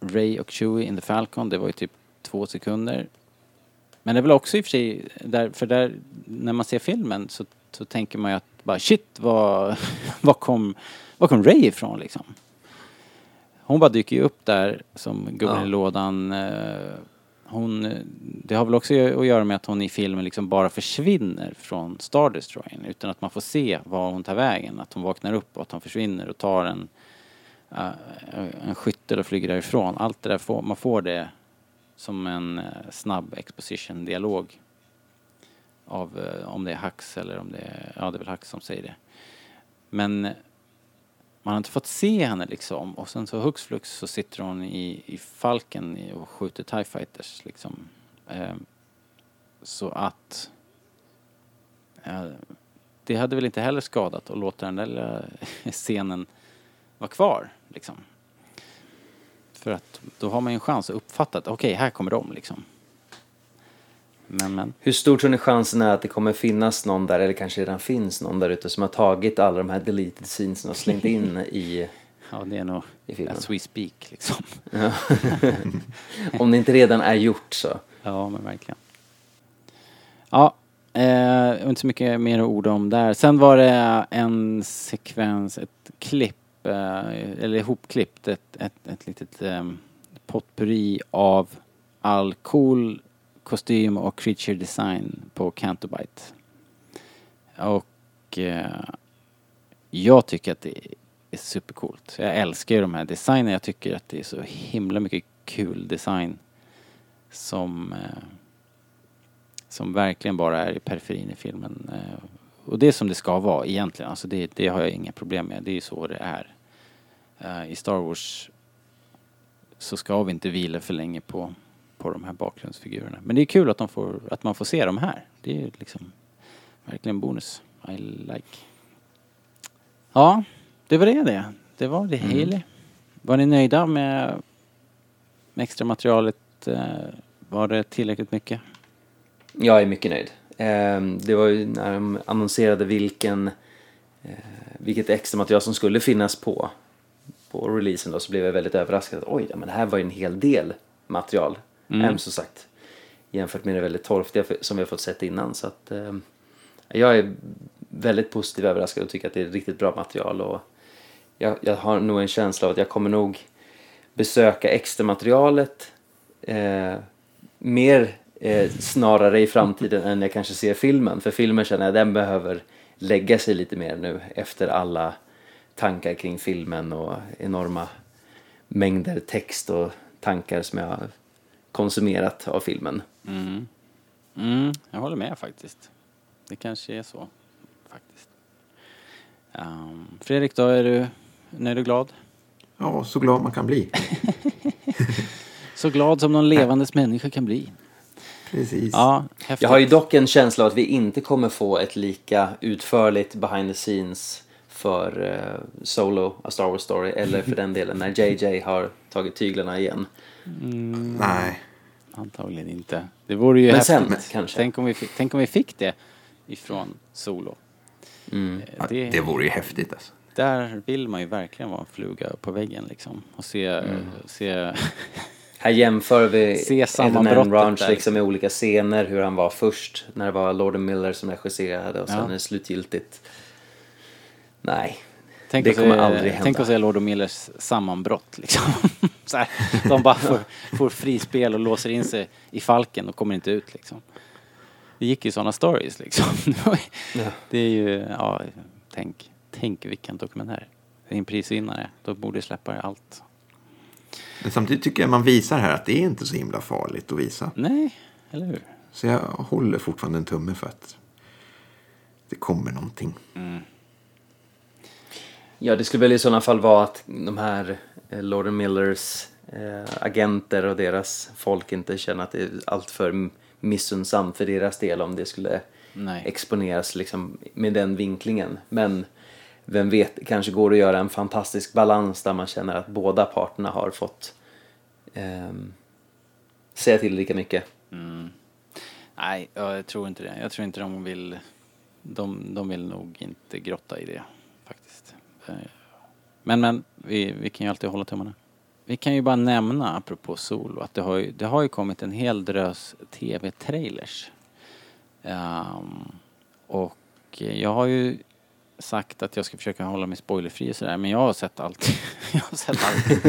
Ray och Chewie in the Falcon, det var ju typ två sekunder. Men det är väl också i och för sig, där, för där, när man ser filmen så, så tänker man ju att bara shit, vad, *laughs* vad, kom, vad kom Ray ifrån liksom? Hon bara dyker ju upp där som gubben Ja. i lådan. eh, Hon, det har väl också att göra med att hon i filmen liksom bara försvinner från Star Destroyern utan att man får se var hon tar vägen. Att hon vaknar upp och att hon försvinner och tar en, eh, en skyttel och flyger därifrån. Allt det där får, man får det som en eh, snabb exposition-dialog av eh, om det är Hax eller om det är, ja det är väl Hax som säger det. Men man har inte fått se henne liksom och sen så hux flux så sitter hon i, i Falken och skjuter TIE Fighters liksom. Eh, så att eh, det hade väl inte heller skadat att låta den där lilla *laughs* scenen vara kvar liksom. För att då har man ju en chans att uppfatta att okej, här kommer de liksom. Men men. Hur stor tror ni chansen är att det kommer finnas någon där, eller kanske redan finns någon där ute som har tagit alla de här deleted scenesen och slängt in i... *laughs* Ja, det är nog I filmen. as we speak liksom. *laughs* *laughs* Om det inte redan är gjort så. Ja, men verkligen. Ja, eh, inte så mycket mer orda om där. Sen var det en sekvens, ett klipp, eh, eller ihopklippt, ett, ett, ett litet eh, potpurri av all cool kostym och creature design på Cantobite. Och eh, jag tycker att det är supercoolt. Jag älskar ju de här designerna. Jag tycker att det är så himla mycket kul design som, eh, som verkligen bara är i periferin i filmen. Eh, och det är som det ska vara egentligen. Alltså det, det har jag inga problem med. Det är ju så det är. Eh, I Star Wars så ska vi inte vila för länge på, på de här bakgrundsfigurerna. Men det är kul att, de får, att man får se dem här. Det är ju liksom verkligen bonus. I like. Ja, det var det det. Det var det hela. Var ni nöjda med, med extra materialet? Eh, Var det tillräckligt mycket? Jag är mycket nöjd. Ehm, Det var ju när de annonserade vilken, eh, vilket extra material som skulle finnas på, på releasen då så blev jag väldigt överraskad. Oj, men det här var ju en hel del material. Mm. som sagt. Jämfört med det väldigt torftiga som vi har fått sett innan. Så att, eh, jag är väldigt positivt överraskad och tycker att det är riktigt bra material. Och jag, jag har nog en känsla av att jag kommer nog besöka extra materialet eh, mer eh, snarare i framtiden än jag kanske ser filmen. För filmen känner jag den behöver lägga sig lite mer nu efter alla tankar kring filmen och enorma mängder text och tankar som jag konsumerat av filmen. Mm. Mm, jag håller med faktiskt. Det kanske är så. Faktiskt. Ehm, Fredrik, då är du nöjd och glad? Ja, så glad man kan bli. *laughs* Så glad som någon levandes *laughs* människa kan bli. Precis. Ja, häftigt. Jag har ju dock en känsla av att vi inte kommer få ett lika utförligt behind the scenes för eh, Solo, A Star Wars Story, eller för den delen när JJ har tagit tyglarna igen. Nej. Antagligen inte. Det vore ju Men häftigt. sen kanske. Tänk om, vi fick, tänk om vi fick det ifrån Solo. Mm. Eh, Ja, det vore ju häftigt alltså. Där vill man ju verkligen vara en fluga på väggen liksom. Och se, Mm. se *laughs* Här jämför vi *laughs* Se Eden sammanbrottet Ranch där. liksom med olika scener, hur han var först när det var Lord Miller som regisserade och sen Ja. är det slutgiltigt. Nej, Tänk Det kommer se- aldrig hända. Tänk att se Lord Millers sammanbrott liksom. *laughs* så här, de bara får, får frispel och låser in sig i falken och kommer inte ut liksom. Det gick ju sådana stories liksom. *laughs* Det är ju, ja, tänk, tänk vilken dokumentär. Det är en prisvinnare. Då borde släppa allt. Men samtidigt tycker jag man visar här att det är inte så himla farligt att visa. Nej, eller hur? Så jag håller fortfarande en tumme för att det kommer någonting. Ja, det skulle väl i sådana fall vara att de här eh, Lord Millers eh, agenter och deras folk inte känner att det är alltför missunnsamt för deras del om det skulle Nej. exponeras liksom med den vinklingen. Men vem vet, det kanske går att göra en fantastisk balans där man känner att båda parterna har fått ehm, säga till lika mycket. Nej, ja, jag tror inte det. Jag tror inte de vill... De, de vill nog inte grotta i det. Eh, men, men, vi, vi kan ju alltid hålla tummarna. Vi kan ju bara nämna, apropå Solo, att det har ju, det har ju kommit en hel drös TV-trailers. Um, ehm, och jag har ju sagt att jag ska försöka hålla mig spoilerfri och sådär, men jag har sett allt. *laughs* jag har sett allt.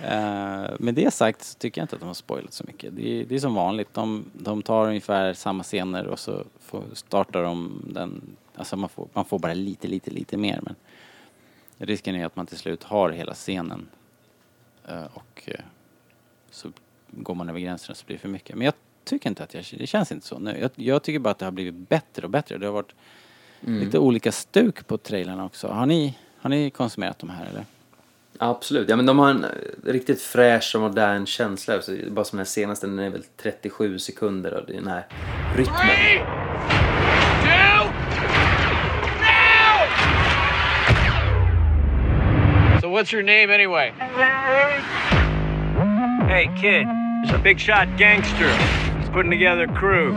uh, med det sagt så tycker jag inte att de har spoilat så mycket. Det är, det är som vanligt. De, de tar ungefär samma scener och så får, startar de den. Alltså man får, man får bara lite, lite, lite mer. Men risken är att man till slut har hela scenen. Eh, och eh, så går man över gränsen och så blir det för mycket. Men jag tycker inte att jag, det känns inte så nu. Jag, jag tycker bara att det har blivit bättre och bättre. Det har varit lite olika stuk på trailrarna också. Har ni, har ni konsumerat de här eller? Absolut, ja men de har en eh, riktigt fräsch och modern känsla. Bara som den här senaste, den är väl 37 sekunder och den här rytmen. What's your name anyway? Hey kid, there's a big shot gangster. He's putting together a crew.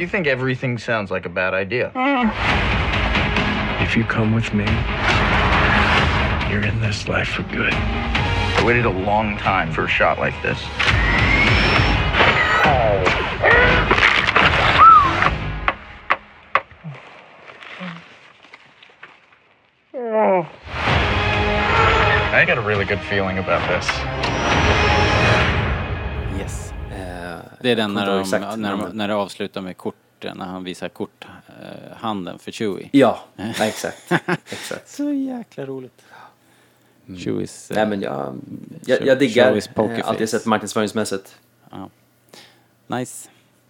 You think everything sounds like a bad idea. If you come with me, you're in this life for good. I waited a long time for a shot like this. I got a really good feeling about this. Yes. Eh, Det är den när, de, exakt när, de, när det avslutar med korten, när han visar korthanden handen för Chewie. Ja, ja exakt. *laughs* exakt. Så jäkla roligt. Chewies... eh, Nej men jag, jag, jag diggar eh, allt jag face. sett marknadsföringsmässigt. ja. Nice.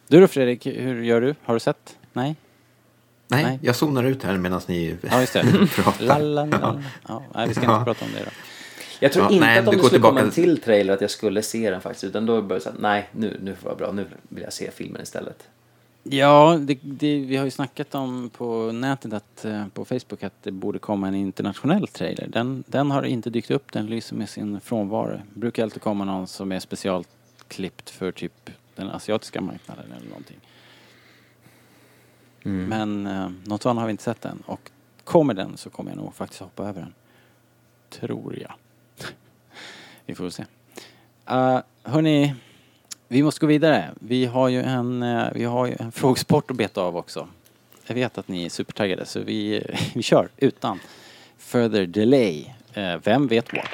Du då Fredrik, hur gör du? Har du sett? Nej? Nej, Nej. jag zonar ut här medan ni Ja, just det. *laughs* pratar. La, la, la, la. Ja, nej, vi ska inte Ja. prata om det då. Jag tror Ja, inte nej, att om du det skulle komma tillbaka- en till trailer att jag skulle se den faktiskt. Utan då börjar jag säga, nej nu, nu får det vara bra, nu vill jag se filmen istället. Ja, det, det, vi har ju snackat om på nätet, att, eh, på Facebook, att det borde komma en internationell trailer. Den, den har inte dykt upp, den lyser med sin frånvaro. Det brukar alltid komma någon som är specialklippt för typ den asiatiska marknaden eller någonting. Men eh, något sånt har vi inte sett än. Och kommer den så kommer jag nog faktiskt hoppa över den. Tror jag. Vi får väl se. Uh, hörni, vi måste gå vidare. Vi har ju en, eh, vi har ju en *laughs* frågesport att beta av också. Jag vet att ni är supertaggade så vi, *laughs* vi kör utan further delay. Eh, vem vet what?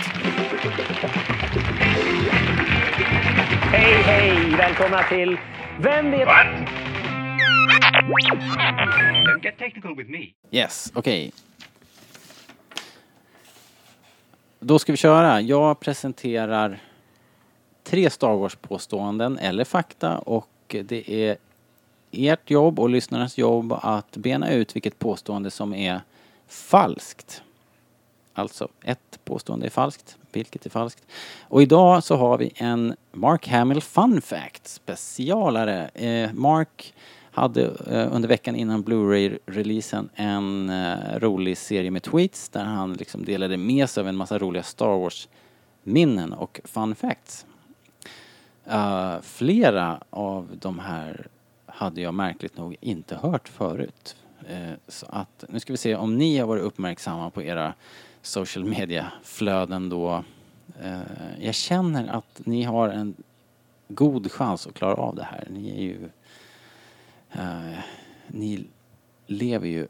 Hej, hej! Välkomna till Vem vet... Don't get technical with me. Yes, okej. Då ska vi köra. Jag presenterar tre Star Wars-påståenden eller fakta och det är ert jobb och lyssnarnas jobb att bena ut vilket påstående som är falskt. Alltså, ett påstående är falskt, vilket är falskt. Och idag så har vi en Mark Hamill Fun Fact specialare. Eh, Mark hade eh, under veckan innan Blu-ray-releasen en eh, rolig serie med tweets där han liksom delade med sig av en massa roliga Star Wars-minnen och fun facts. Uh, flera av de här hade jag märkligt nog inte hört förut. Uh, så att nu ska vi se om ni har varit uppmärksamma på era social media-flöden då. Uh, jag känner att ni har en god chans att klara av det här. Ni är ju eh, ni lever ju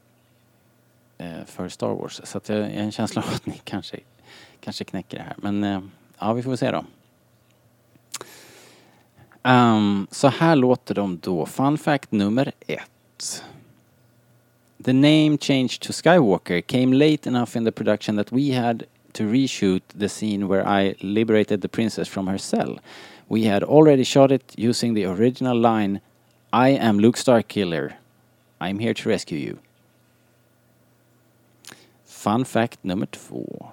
eh, för Star Wars. Så att jag jag har en känsla av att ni kanske, kanske knäcker det här. Men eh, ja, vi får väl se då. Um, så här låter de då. Fun fact nummer ett. The name change to Skywalker came late enough in the production that we had to reshoot the scene where I liberated the princess from her cell. We had already shot it using the original line I am Luke Starkiller. I'm here to rescue you. Fun fact number två.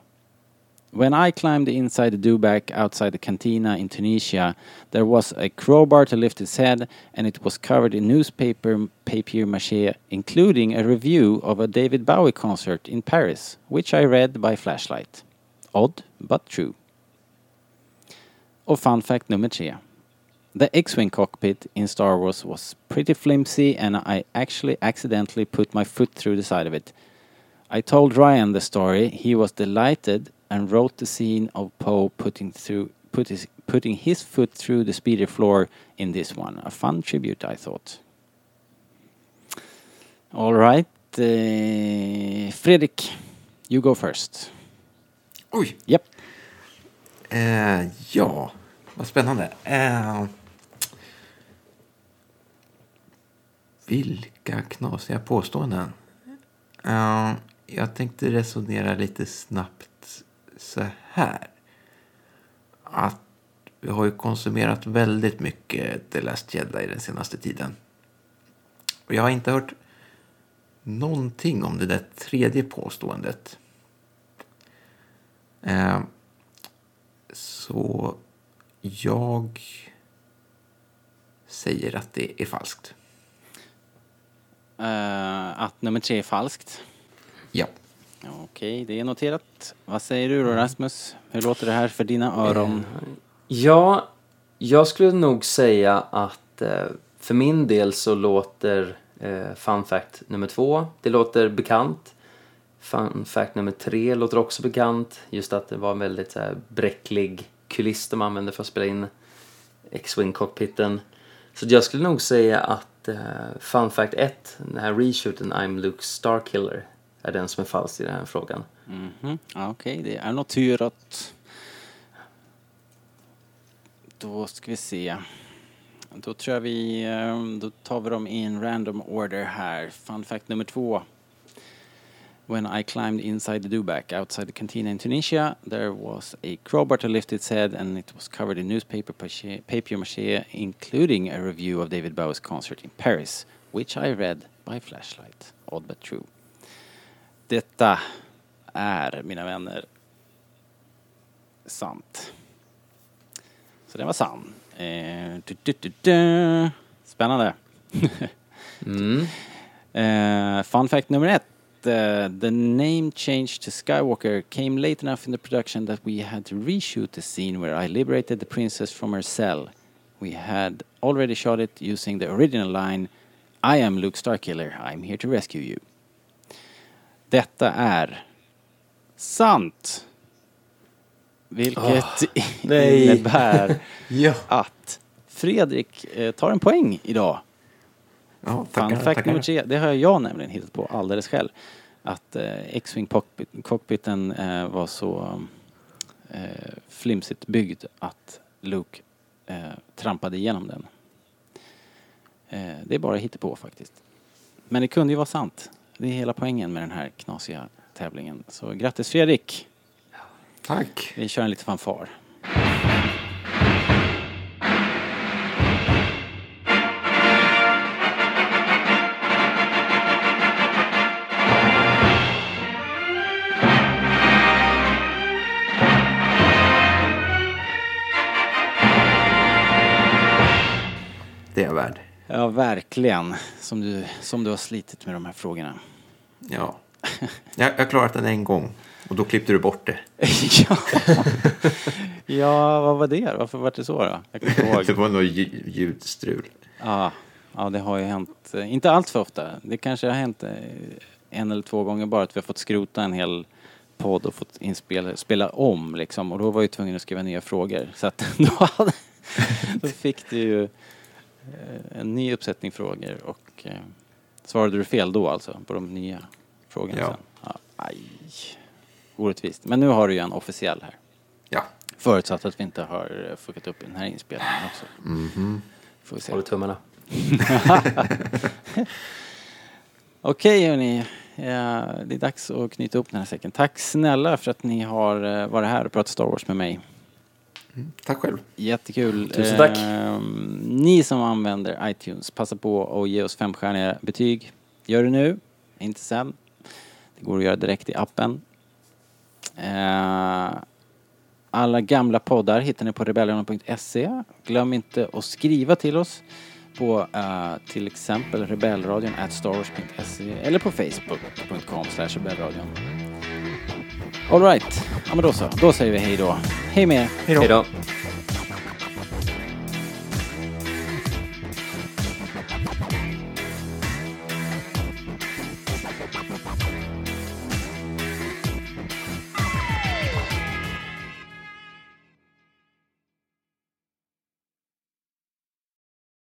When I climbed inside the dewback outside the cantina in Tunisia, there was a crowbar to lift its head, and it was covered in newspaper papier mache, including a review of a David Bowie concert in Paris, which I read by flashlight. Odd, but true. Och fun fact nummer tre. The X-Wing cockpit in Star Wars was pretty flimsy and I actually accidentally put my foot through the side of it. I told Ryan the story. He was delighted and wrote the scene of Poe putting through put his, putting his foot through the speeder floor in this one. A fun tribute, I thought. All right, eh, Fredrik, you go first. Oj! Yep. Eh, ja, vad spännande. Eh, vilka knasiga påståenden. Uh, jag tänkte resonera lite snabbt så här. Att vi har ju konsumerat väldigt mycket The Last Jedi den senaste tiden. Och jag har inte hört någonting om det där tredje påståendet. Uh, så jag säger att det är falskt. Eh, att nummer tre är falskt. Ja. Okej, det är noterat. Vad säger du då Rasmus? Hur låter det här för dina öron? Ja, jag skulle nog säga att eh, för min del så låter eh, fun fact nummer två, det låter bekant. Fun fact nummer tre låter också bekant. Just att det var en väldigt så här, bräcklig kuliss de använde för att spela in X-Wing cockpiten. Så jag skulle nog säga att uh, fun fact 1, den här reshooten I'm Luke Starkiller, är den som är falsk i den här frågan. Mhm. Ja, Okej, det är noterat. Då ska vi se. Då tror jag vi, eh, då tar vi dem i en random order här. Fun fact nummer två. When I climbed inside the dewback outside the cantina in Tunisia, there was a crowbar to lift its head and it was covered in newspaper pache- papier mache, including a review of David Bowie's concert in Paris, which I read by flashlight. Odd but true. Detta är, mina vänner, sant. Så den var sann. Eh, du, du, du. Spännande. Mm. *laughs* Eh, fun fact nummer ett. Uh, the name change to Skywalker came late enough in the production that we had to reshoot the scene where I liberated the princess from her cell. We had already shot it using the original line I am Luke Starkiller, I'm here to rescue you. Detta är sant. Vilket *laughs* nej. innebär *laughs* att Fredrik eh, tar en poäng idag. Ja Fun tackar, fact tackar. nummer tre, det har jag nämligen hittat på alldeles själv. Att eh, X-Wing cockpit, cockpiten eh, var så eh, flimsigt byggd att Luke eh, trampade igenom den. Eh, det är bara på faktiskt. Men det kunde ju vara sant. Det är hela poängen med den här knasiga tävlingen. Så grattis Fredrik! Tack. Vi kör en liten fanfar. Ja, verkligen. Som du, som du har slitit med de här frågorna. Ja. Jag har klarat den en gång och då klippte du bort det. *laughs* ja. ja, vad var det? Varför var det så då? Jag kommer inte *laughs* Det var lju- ljudstrul. Ja, ja, det har ju hänt. eh, Inte allt för ofta. Det kanske har hänt eh, en eller två gånger bara att vi har fått skrota en hel podd och fått inspela, spela om liksom. Och då var jag tvungen att skriva nya frågor. Så att *laughs* då, hade, då fick du ju en ny uppsättning frågor och eh, svarade du fel då alltså på de nya frågorna Ja. sen? Aj. Orättvist. Men nu har du ju en officiell här. Ja. Förutsatt att vi inte har eh, fuckat upp i den här inspelningen också. Mhm. Får vi se. Håller tummarna. *laughs* Okej hörni, ja, det är dags att knyta upp den här säcken. Tack snälla för att ni har eh, varit här och pratat Star Wars med mig. Tack själv. Jättekul. Tusen tack. Ehm, ni som använder iTunes, passa på att ge oss femstjärniga betyg. Gör det nu, inte sen. Det går att göra direkt i appen. Eh, alla gamla poddar hittar ni på rebellradion.se. Glöm inte att skriva till oss på eh, till exempel rebellradion at starwars.se eller på facebook.com slash rebellradion. Alright, ja men då så. Då säger vi hej då. Hej med er. Hej då.